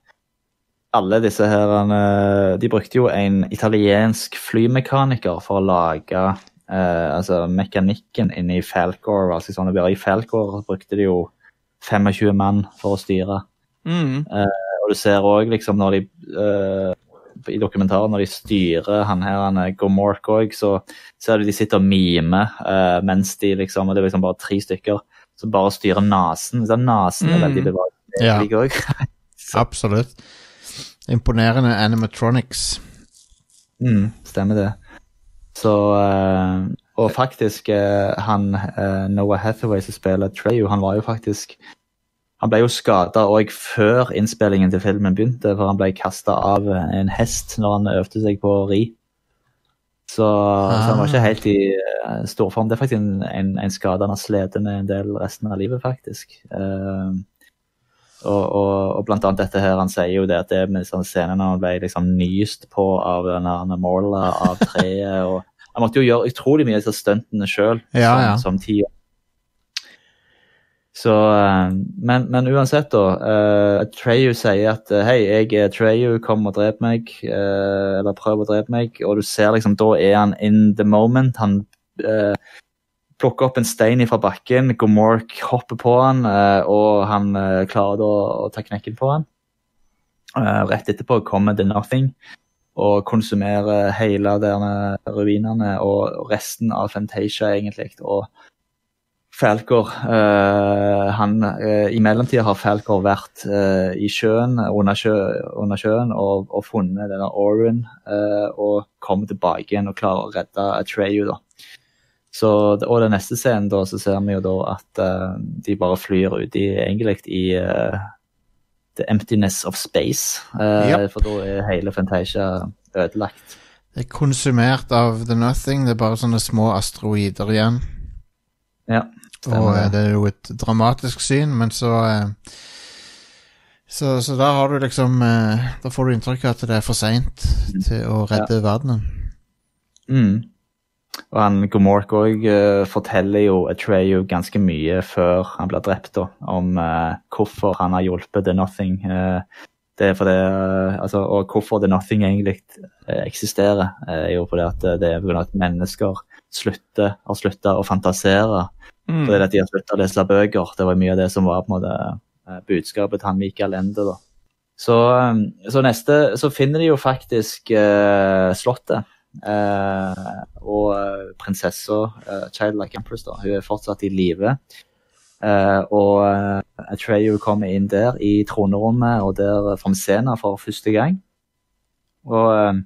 alle disse her eh, De brukte jo en italiensk flymekaniker for å lage eh, altså mekanikken inne i Falcor. altså sånn, I Falcor brukte de jo 25 mann for å styre. Mm. Og du ser òg liksom når de eh, i dokumentaren når de styrer han her, han er Gomork òg, så ser du de sitter og mimer eh, mens de liksom Og det er liksom bare tre stykker som bare styrer nesen. Så nesen er Mm. veldig bevart. Mm. Ja. Absolutt. Imponerende animatronics. Mm, stemmer det. Så uh, Og faktisk, uh, han uh, Noah Hathaway som spiller Treyu, han var jo faktisk Han ble jo skada òg før innspillingen til filmen begynte, for han ble kasta av en hest når han øvde seg på å ri. Så, så han var ikke helt i uh, storform. Det er faktisk en, en, en skade han har slitt med en del resten av livet, faktisk. Eh, og, og, og blant annet dette her, han sier jo det at det med sånn scenen når han ble liksom nyst på av denne der av treet. og Han måtte jo gjøre utrolig mye av disse stuntene sjøl Ja, ja. som tiår. Så, eh, men, men uansett, da. Uh, Treyu sier at eh, hei, jeg er Treyu, kom og drep meg. Uh, eller prøv å drepe meg. Og du ser liksom, da er han in the moment. Han eh, plukker opp en stein fra bakken. Gomork hopper på han, eh, og han eh, klarer da å ta knekken på han. Eh, rett etterpå kommer The Nothing og konsumerer hele denne ruinene og resten av Fantasia, egentlig. Og Falcor uh, han, uh, I mellomtida har Falcor vært uh, i sjøen, under, sjø, under sjøen og, og funnet denne Auron og kommer tilbake igjen og klarer å redde Atreyu. da. Så, og den neste scenen da, så ser vi jo da at uh, de bare flyr ut i egentlig i uh, the emptiness of space. Uh, yep. For da er hele Fantasia ødelagt. Det er konsumert av The Nothing. Det er bare sånne små asteroider igjen. Ja, Og det. er jo et dramatisk syn, men så så, så da har du liksom Da får du inntrykk av at det er for seint til å redde verdenen. Mm. Og han Gomork òg forteller jo Atreyu ganske mye før han blir drept, da, om uh, hvorfor han har hjulpet The Nothing. Uh, det er fordi, eh, altså, og hvorfor The Nothing egentlig eh, eksisterer, er jo fordi at eh, det er pga. at mennesker slutter, har slutta å fantasere. Mm. Fordi at de har slutta å lese bøker. Det var mye av det som var på en måte eh, budskapet til han Michael Ende. da. Så, eh, så neste så finner de jo faktisk eh, slottet. Eh, og eh, prinsessa, eh, Childlike Empress, da, hun er fortsatt i live. Og Atreyu kommer inn der i tronerommet, og der vi se for første gang. Og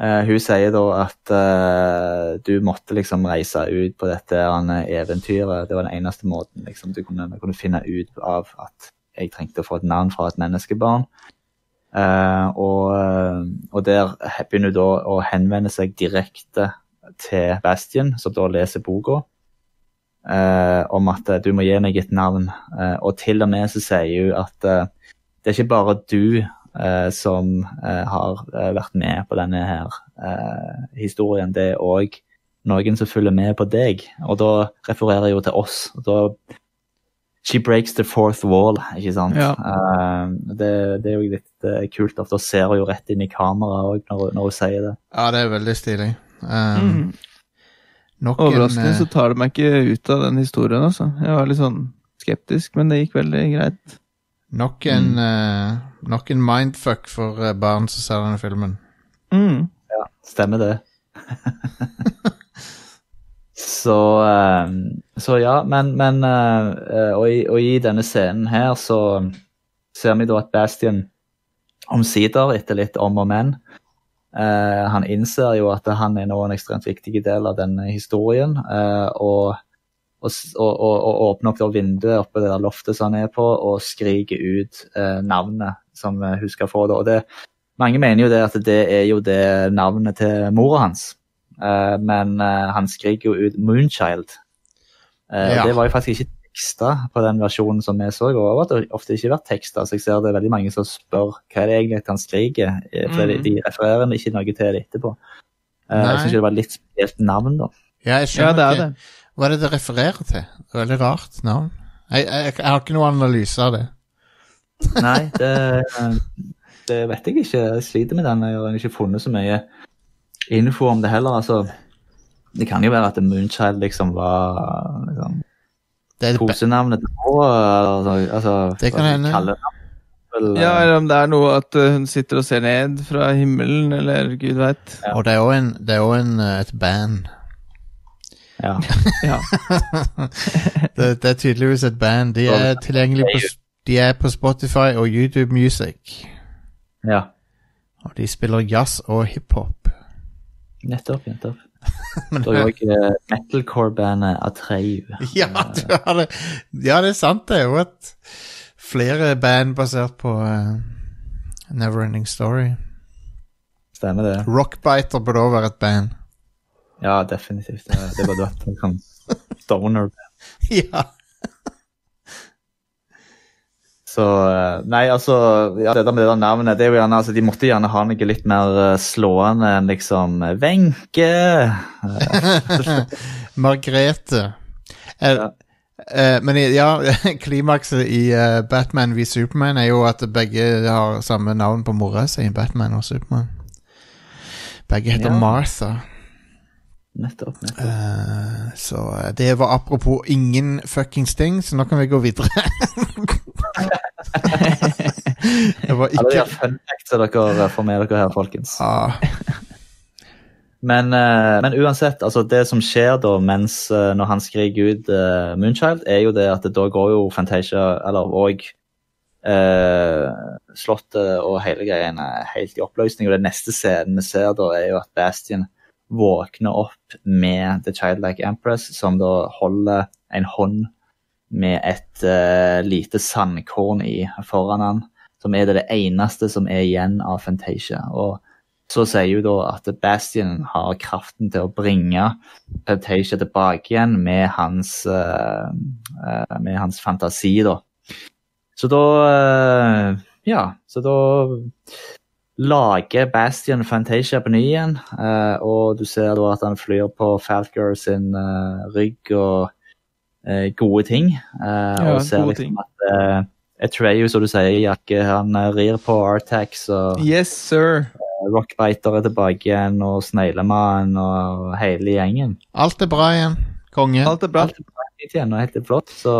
eh, hun sier da at eh, du måtte liksom reise ut på dette eventyret. Det var den eneste måten liksom, du kunne, kunne finne ut av at jeg trengte å få et navn fra et menneskebarn. Eh, og, eh, og der begynner hun da å henvende seg direkte til Bastian, som da leser boka, eh, om at du må gi meg et navn. Og til og med så sier hun at det er ikke bare du som har vært med på denne her historien, det er òg noen som følger med på deg. Og da refererer jeg jo til oss. og da She breaks the fourth wall, ikke sant? Ja. Uh, det, det er jo litt eh, kult. Da ser hun jo rett inn i kameraet òg når, når hun sier det. Ja, det er veldig stilig. Um, Mm. Nok en Overraskende eh, så tar det meg ikke ut av den historien, altså. Jeg var litt sånn skeptisk, men det gikk veldig greit. Nok en, eh, nok en mindfuck for barn som ser denne filmen. Mm. Stemmer det. så, eh, så ja, men, men eh, eh, og, i, og i denne scenen her så ser vi da at Bastian omsider, etter litt om og men, eh, han innser jo at han er nå en ekstremt viktig del av denne historien. eh, og, og, og, og, og åpner opp vinduet oppe det der loftet som han er på, og skriker ut eh, navnet som eh, hun skal få. Det. Og det, mange mener jo det at det er jo det navnet til mora hans. Eh, men eh, han skriker jo ut 'Moonchild'. Eh, Ja. Det var jo faktisk ikke teksta på den versjonen som vi så. Og det har ofte ikke vært teksta, så jeg ser det er veldig mange som spør hva er det egentlig han skriker. For de, Mhm. de refererer ikke noe til det etterpå. Eh, Nei. jeg syns det var litt spesielt navn, da. Ja, jeg Ja, det er ikke. det. Hva er det det refererer til? Veldig rart navn. Jeg, jeg, jeg har ikke noen analyse av det. Nei, det, det vet jeg ikke. Jeg sliter med den. Jeg har ikke funnet så mye info om det heller. Altså, det kan jo være at Moonchild liksom var liksom, Det er kosenavnet til mora. Altså, altså, Det kan hende. Ja, eller om det er noe at uh, hun sitter og ser ned fra himmelen, eller gud veit. Ja. Og det er jo en, det er jo en, eh, et band. ja. Ja. Det, det er tydeligvis et band. De er tilgjengelig på, de er på Spotify og YouTube Music. ja. Og de spiller jazz og hiphop. Nettopp. nettopp. Men- Det er jo også metalcore-bandet Atreu. Ja, det. ja, det er sant. Det er jo et flere band basert på uh, Neverending Story. Stemmer det? Rockbiter burde også være et band. Ja, definitivt. Det, det var dødt. En sånn stoner. ja. Så eh, Nei, altså ja, Det der med det der navnet det er jo gjerne, altså, De måtte gjerne ha noe litt mer eh, slående enn liksom Wenche. Margrethe. Eh, Ja. eh, men ja, klimakset i uh, Batman v Superman er jo at begge har samme navn på mora si, Batman og Superman. Begge heter Ja. Martha. Nettopp. nettopp. Uh, så eh, det var apropos ingen fuckings ting, så nå kan vi gå videre. det var Ja, det ikke fun fact som dere får med dere her, folkens. ah, Men, eh, men uansett, altså det som skjer da mens eh, når han skriker ut uh, Moonchild, er jo det at da går jo Fantasia, eller òg uh, Slottet og hele greien er helt i oppløsning. Og det neste scenen vi ser da, er jo at Bastion våkner opp med The Childlike Empress, som da holder en hånd med et uh, lite sandkorn i foran han, som er det, eneste som er igjen av Fantasia. Og så sier hun da at Bastion har kraften til å bringe Fantasia tilbake igjen med hans, uh, uh, med hans fantasi, da. Så da Ja, så da lager Bastion Fantasia på ny igjen. og du ser da at han flyr på Falcor sin rygg og gode ting. eh, Ja, og ser liksom ting. at uh, Atreyu, som du sier, Jakke, han eh, rir på Artax og Yes, sir. Rockbiter er tilbake igjen, og Sneglemannen og hele gjengen. Alt er bra igjen. Konge. Alt er bra. Alt er bra igjen og helt flott, så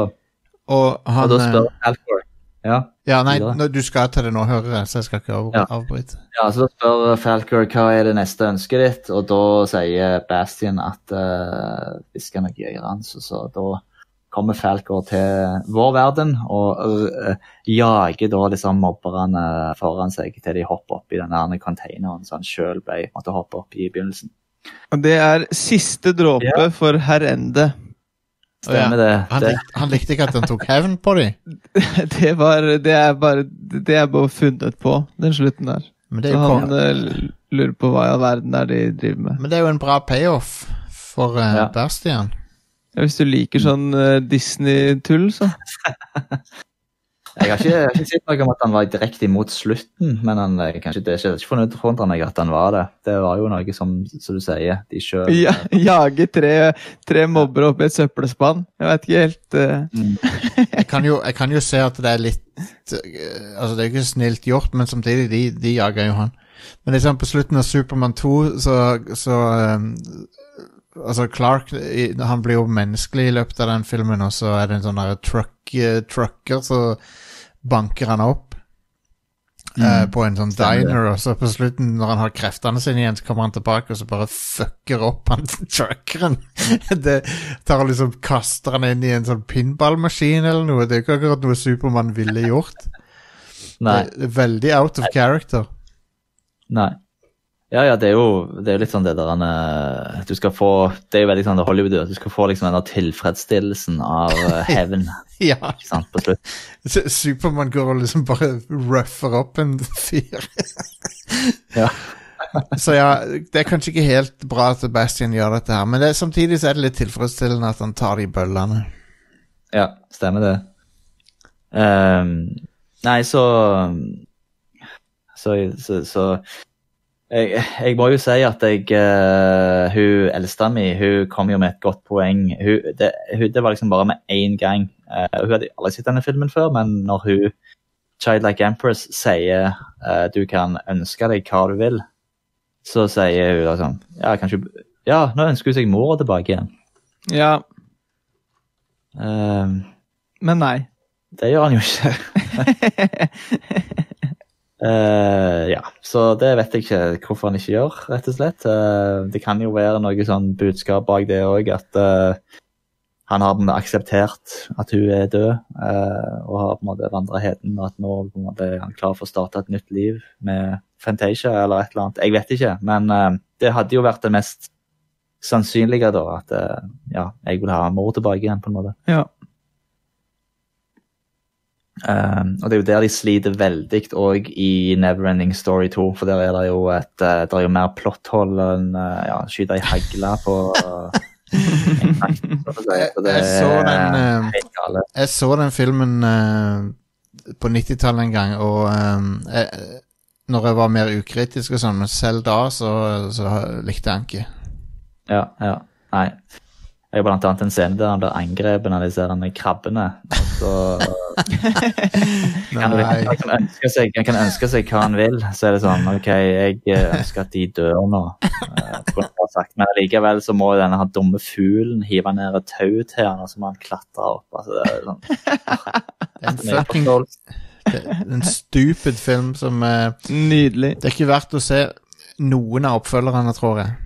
Og Og da eh, spør Falcor ja. Ja, nei, nå- du skal til det nå, hører jeg, så jeg skal ikke av, Ja. avbryte. ja, så da spør Falcor hva er det neste ønsket ditt, og da sier Bastion at uh, vi skal nok gjøre hans, og så da kommer Falcor til vår verden og uh, jager da liksom mobberne foran seg til de hopper opp i den der containeren som han sjøl måtte hoppe opp i i begynnelsen. Og det er siste dråpe Ja. for herr Ende. Stemmer det? Han, likte, han likte ikke at han tok hevn på dem. Det, var, det er bare Det er bare funnet på, den slutten der. Men det er Så han eh, lurer på hva i all verden er de driver med. men det er jo en bra payoff for uh, Ja. Bastian. Ja, hvis du liker sånn eh, Disney-tull, så. Jeg har, ikke, jeg har ikke sett noe om at han var direkte imot slutten, men han, eh, kanskje det er ikke, ikke forundret meg at han var det. Det var jo noe som, som du sier, de sjøl Ja, jage tre, tre mobbere opp i et søppelspann. Jeg vet ikke helt eh, Jeg kan, jo, jeg kan jo se at det er litt Altså, det er ikke snilt gjort, men samtidig, de, de jager jo han. Men liksom på slutten av Supermann 2, så, så um, Altså, Clark han blir jo menneskelig i løpet av den filmen, og så er det en sånn truck, eh, trucker, så banker han opp. eh, på en sånn Stemmer diner, og så på slutten, når han har kreftene sine igjen, så kommer han tilbake og så bare fucker opp han truckeren. det tar liksom kaster han inn i en sånn pinballmaskin eller noe. Det er jo ikke akkurat noe Supermann ville gjort. Nei. Det veldig out of character. nei. Ja, ja, det er jo det er litt sånn det der han, eh, Du skal få Det er jo veldig sånn det Hollywood gjør. Du skal få liksom den tilfredsstillelsen av eh, hevn Ja. sant, på slutt. Supermann går og liksom bare rougher opp en fyr. Ja. så ja, det er kanskje ikke helt bra at Sebastian gjør dette her, men det, samtidig så er det litt tilfredsstillende at han tar de bøllene. Ja, stemmer det. Um, nei, så Så, så, så jeg, jeg må jo si at jeg uh, Hun eldste mi hun kom jo med et godt poeng. Hun, det, hun, det var liksom bare med én gang. Uh, hun hadde aldri sett denne filmen før, men når hun Childlike Empress sier uh, du kan ønske deg hva du vil, så sier hun sånn Ja, kanskje Ja, nå ønsker hun seg mora tilbake igjen. Ja, men nei. Det gjør han jo ikke. Eh, ja, så det vet jeg ikke hvorfor han ikke gjør, rett og slett. Uh, det kan jo være noe sånn budskap bak det òg, at uh, han har akseptert at hun er død, og har på en måte vandra heden, og at nå måte er han klar for å starte et nytt liv med Fantasia eller et eller annet. Jeg vet ikke, men det hadde jo vært det mest sannsynlige, da, at ja, jeg vil ha mor tilbake igjen, på en måte. Ja. Um, og det er jo der de sliter veldig òg i Neverending Story 2, for der er det jo et uh, det er jo mer plotthold enn uh, ja, skyte ei hagle på uh, Jeg så den, eh. Jeg så den filmen eh, på 90-tallet en gang, og eh, jeg, når jeg var mer ukritisk og sånn, men selv da så, så likte jeg den ikke. Ja, ja. Nei. Det er jo blant annet en scene der han blir angrepet av disse her krabbene. Så kan han, kan ønske seg, han kan ønske seg hva han vil. Så er det sånn OK, jeg eh, ønsker at de dør nå. eh. Men likevel så må denne her dumme fuglen hive ned et tau til han, og så må han klatre opp. Altså, det er sånn, En er fucking En stupid film som eh, Nydelig. Det er ikke verdt å se noen av oppfølgerne, tror jeg.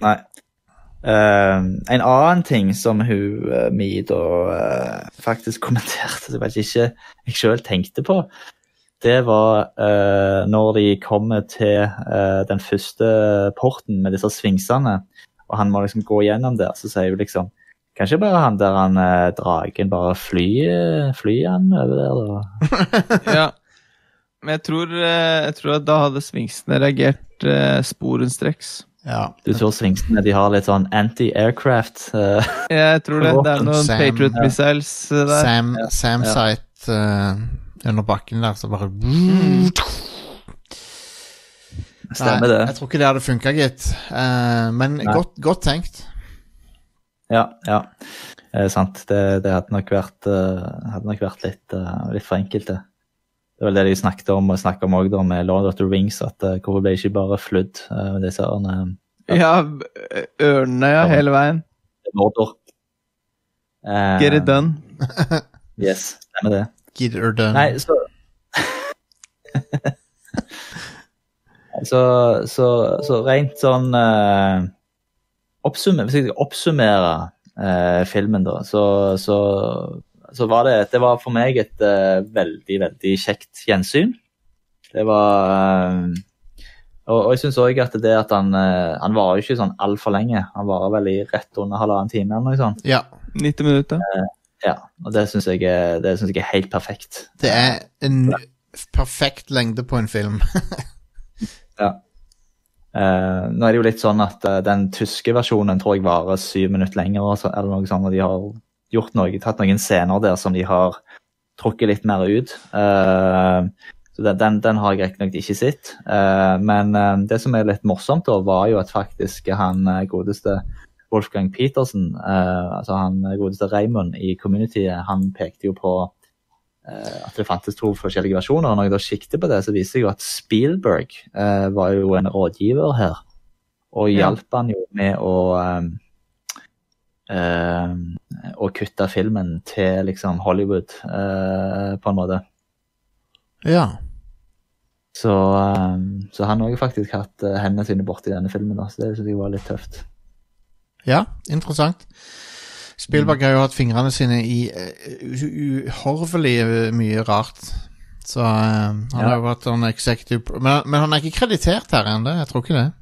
Nei. Eh, en annen ting som hun uh, mi da uh, faktisk kommenterte, som jeg ikke jeg sjøl tenkte på, det var eh, når de kommer til eh, den første porten med disse svingsene, og han må liksom gå gjennom der, så sier hun liksom Kanskje bare han der han eh, dragen bare flyr fly han over der, da. Ja. Men jeg tror, jeg tror at da hadde sfinksene reagert sporenstreks. Ja. Du tror svingsene de har litt sånn anti-aircraft Uh, Jeg tror det. Det er noen Sam, Patriot ja. missiles eh, der. Sam, Ja. Sam Ja. Sight uh, under bakken der, så bare Stemmer Nei, det. Jeg tror ikke det hadde funka, gitt. Uh, men godt, godt tenkt. Ja, ja. Eh, sant. Det, det hadde nok vært, hadde nok vært litt, litt for enkelt, det. Det var det de snakket om og snakket om også da med Lord of the Rings, at uh, hvorfor ble ikke bare flydd uh, disse ørene Ja, ørene ja, hele veien. Mordor. Uh, Get it done. Yes, stemmer det. Get it done. Nei, så så, så, så rent sånn uh, oppsummer, Hvis jeg skal oppsummere eh, filmen, da, så, så, så var det Det var for meg et uh, veldig, veldig kjekt gjensyn. Det var uh, og, og jeg syns òg at det at han uh, Han varer jo ikke sånn altfor lenge. Han varer vel i rett under halvannen time eller noe sånt. Ja, 90 minutter. Ja, og det syns jeg, det synes jeg er helt perfekt. det er en perfekt lengde på en film. Ja. Uh, nå er det jo litt sånn at uh, den tyske versjonen tror jeg varer syv minutter lenger, eller noe sånt, og de har gjort noe, tatt noen scener der som de har trukket litt mer ut. Uh, så den, den, den har jeg riktignok ikke sett. Uh, men uh, det som er litt morsomt, da, var jo at faktisk han godeste Wolfgang Petersen, altså han godeste Raymond i Community, han pekte jo på at det fantes to forskjellige versjoner. og Når jeg da sikter på det, så viste det jo at Spielberg var jo en rådgiver her. Og hjalp han jo med å å kutte filmen til liksom Hollywood, eh, på en måte. ja. Så, eh, så han har jo faktisk hatt eh, hendene sine borti denne filmen, da, så det synes jeg var litt tøft. ja, interessant. Spielberg har jo hatt fingrene sine i eh, uhorvelig mye rart. Så han Ja. har jo vært sånn executive men, men han er ikke kreditert her ennå, jeg tror ikke det.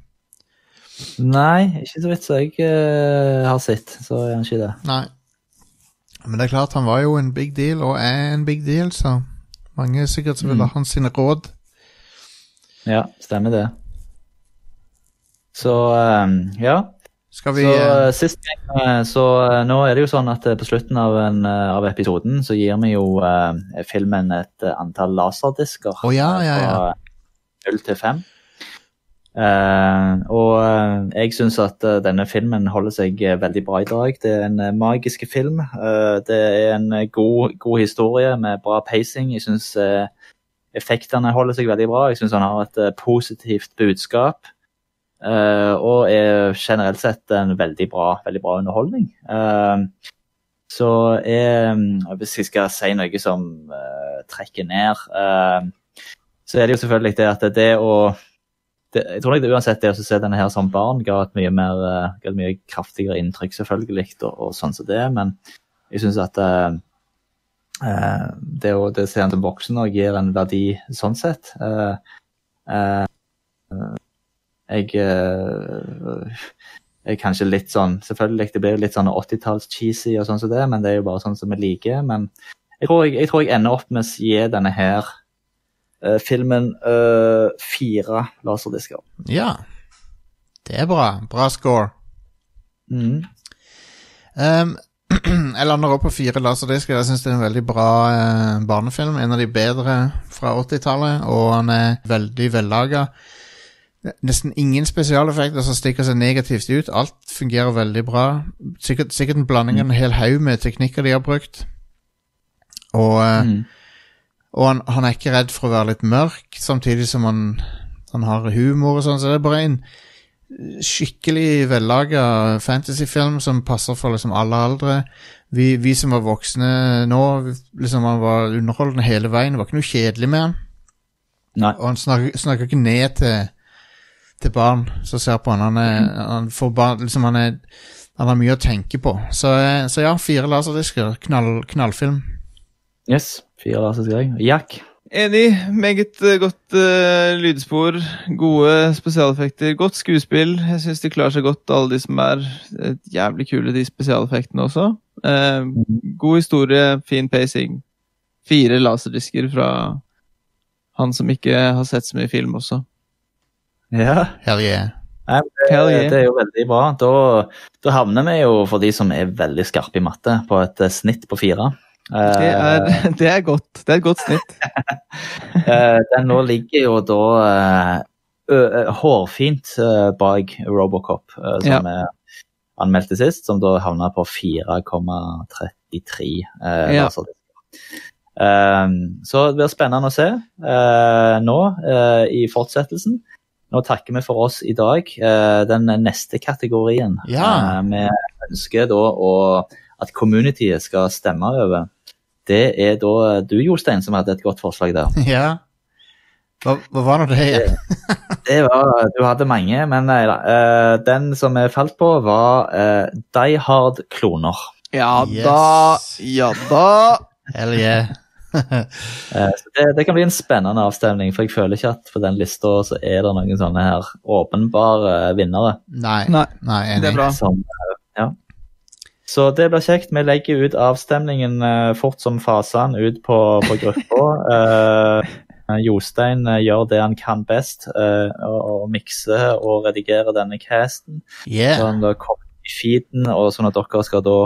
Nei, ikke så vidt så jeg uh, har sett, så er han ikke det. Nei. Men det er klart, han var jo en big deal, og er en big deal, så mange sikkert som vil ha Mm. hans sine råd. Ja, stemmer det. Så eh, ja. Skal vi Så eh, eh, sist gang, eh, så nå er det jo sånn at på slutten av, en, av episoden så gir vi jo eh, filmen et antall laserdisker. Å, ja, ja, ja. Fra 0 til 5. Eh, og eh, jeg syns at eh, denne filmen holder seg veldig bra i dag. Det er en uh, magisk film. Uh, det er en god, god historie med bra pacing. Jeg syns effektene holder seg veldig bra. Jeg syns han har et positivt budskap. Og er generelt sett en veldig bra, veldig bra underholdning. Så er, hvis jeg skal si noe som trekker ned, så er det jo selvfølgelig det at det å det, Jeg tror nok det uansett det å se denne her som barn ga et mye mer eh, et mye kraftigere inntrykk, selvfølgelig, og, og sånn som det, men jeg syns at eh, det å det se den som voksen og gir en verdi sånn sett. Uh, uh, jeg eh, er kanskje litt sånn Selvfølgelig, det blir litt sånn 80-talls-cheesy og sånn som det, men det er jo bare sånn som vi liker. Men jeg tror jeg, jeg, tror jeg ender opp med å gi denne her filmen eh, fire laserdisker. Ja. Det er bra. Bra score. Mm. Um, jeg lander opp på fire laserdisker. Jeg syns det er en veldig bra eh, barnefilm. En av de bedre fra 80-tallet, og han er veldig vellaga. Nesten ingen spesialeffekter som stikker seg negativt ut. Alt fungerer veldig bra. Sikkert, sikkert en blanding av en hel haug med teknikker de har brukt. Og, eh, Mm. Og han, han er ikke redd for å være litt mørk, samtidig som han, han har humor og sånn. Så det er bare en skikkelig vellaga fantasyfilm som passer for liksom alle aldre. Vi, vi som var voksne nå, liksom han var underholdende hele veien. Det var ikke noe kjedelig med han. Nei. Og han snakker, snakker ikke ned til, til barn som ser på han. Han, er, han, får barn, liksom han, er, han har mye å tenke på. Så, eh, så ja, fire laserdisker. Knall, knallfilm. Yes, fire laserdisker. Jack. Enig. Meget eh, godt uh, lydspor. Gode spesialeffekter. Godt skuespill. Jeg syns de klarer seg godt, alle de som er eh, jævlig kule, de spesialeffektene også. Uh, god historie, fin pacing. Fire laserdisker fra Han som ikke har sett så mye film også. Ja. Hell yeah. Nei, det, Hell yeah. det er jo veldig bra. Da, da havner vi jo, for de som er veldig skarpe i matte, på et snitt på fire. Eh, Det er, det er godt. Det er et godt snitt. eh, den nå ligger jo da eh, hårfint eh, bak Robocop, eh, som Ja. er anmeldte sist, som da havna på 4,33. Eh, Ja. Altså. Eh, så det blir spennende å se eh, nå eh, i fortsettelsen. Nå takker vi for oss i dag. Eh, den neste kategorien Ja. eh, vi ønsker da å, at communityet skal stemme over, det er da du, Jostein, som hadde et godt forslag der. Ja. Hva, hva var nå det det? Det var, Du hadde mange, men nei da. Uh, den som jeg falt på, var uh, Die Hard-kloner. Ja Yes. da, ja da. Hell yeah. uh, det, det kan bli en spennende avstemning, for jeg føler ikke at på den lista så er det noen sånne her åpenbare vinnere. Nei. Nei, Nei, enig. det er bra. Som, ja. Så det blir kjekt. Vi legger ut avstemningen eh, fort som fasen ut på, på gruppa. uh, Jostein gjør det han kan best, uh, og mikse og redigere denne casten. Yeah. Sånn det kommer i feeden, og sånn at dere skal da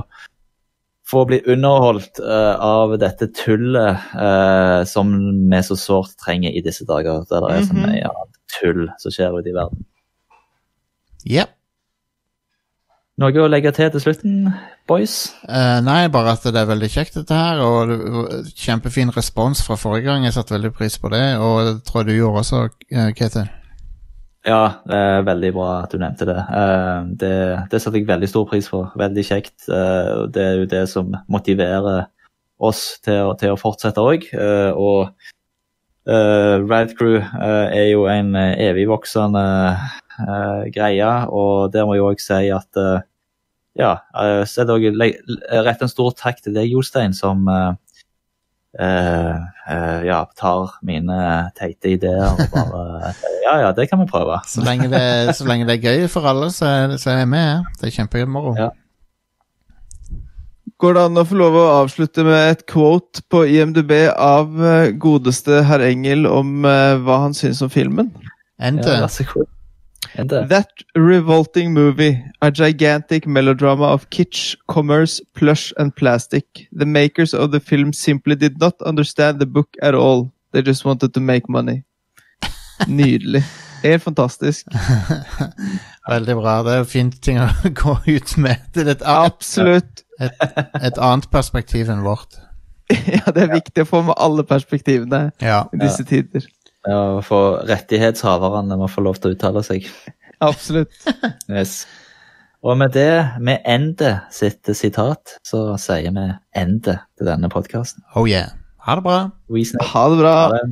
få bli underholdt uh, av dette tullet uh, som vi så sårt trenger i disse dager, der det er så Mhm. mye annet tull som skjer ute i verden. Yep. Noe å legge til til slutten, boys? Uh, nei, bare at det er veldig kjekt dette her, og det kjempefin respons fra forrige gang. Jeg satte veldig pris på det, og det tror jeg du gjorde også, eh, Ketil. Ja, det er veldig bra at du nevnte det. Uh, det, det satte jeg veldig stor pris på. Veldig kjekt. Eh, og det er jo det som motiverer oss til, å- til å fortsette òg. og uh, Rad Crew eh, er jo en uh, evigvoksende uh, greie, og der må jeg òg si at eh, ja, uh, så er det også, rett en stor takk til deg, Jostein, som uh, eh, eh, ja, tar mine teite ideer og bare Ja, ja, det kan vi prøve. Så lenge det, så lenge det er gøy for alle, så er, så er jeg med. Det er kjempemoro. Ja. Går det an å få lov å avslutte med et quote på IMDb av eh, godeste herr Engel om eh, hva han syns om filmen? Ende. Ja, vær så god. That revolting movie, a gigantic melodrama of kitsch, commerce, plush and plastic. The makers of the film simply did not understand the book at all. They just wanted to make money. Nydelig. Helt fantastisk. Veldig bra. Det er fint ting å gå ut med. til et, Absolutt. et annet perspektiv enn vårt. Ja, det er viktig å få med alle perspektivene Ja. i disse tider. Ja, for rettighetshaverne må få lov til å uttale seg. Absolutt. Yes. Og med det, med Ende sitt sitat, så sier vi ende til denne podkasten. Oh yeah. Ha det bra. Ha det bra. Ha det.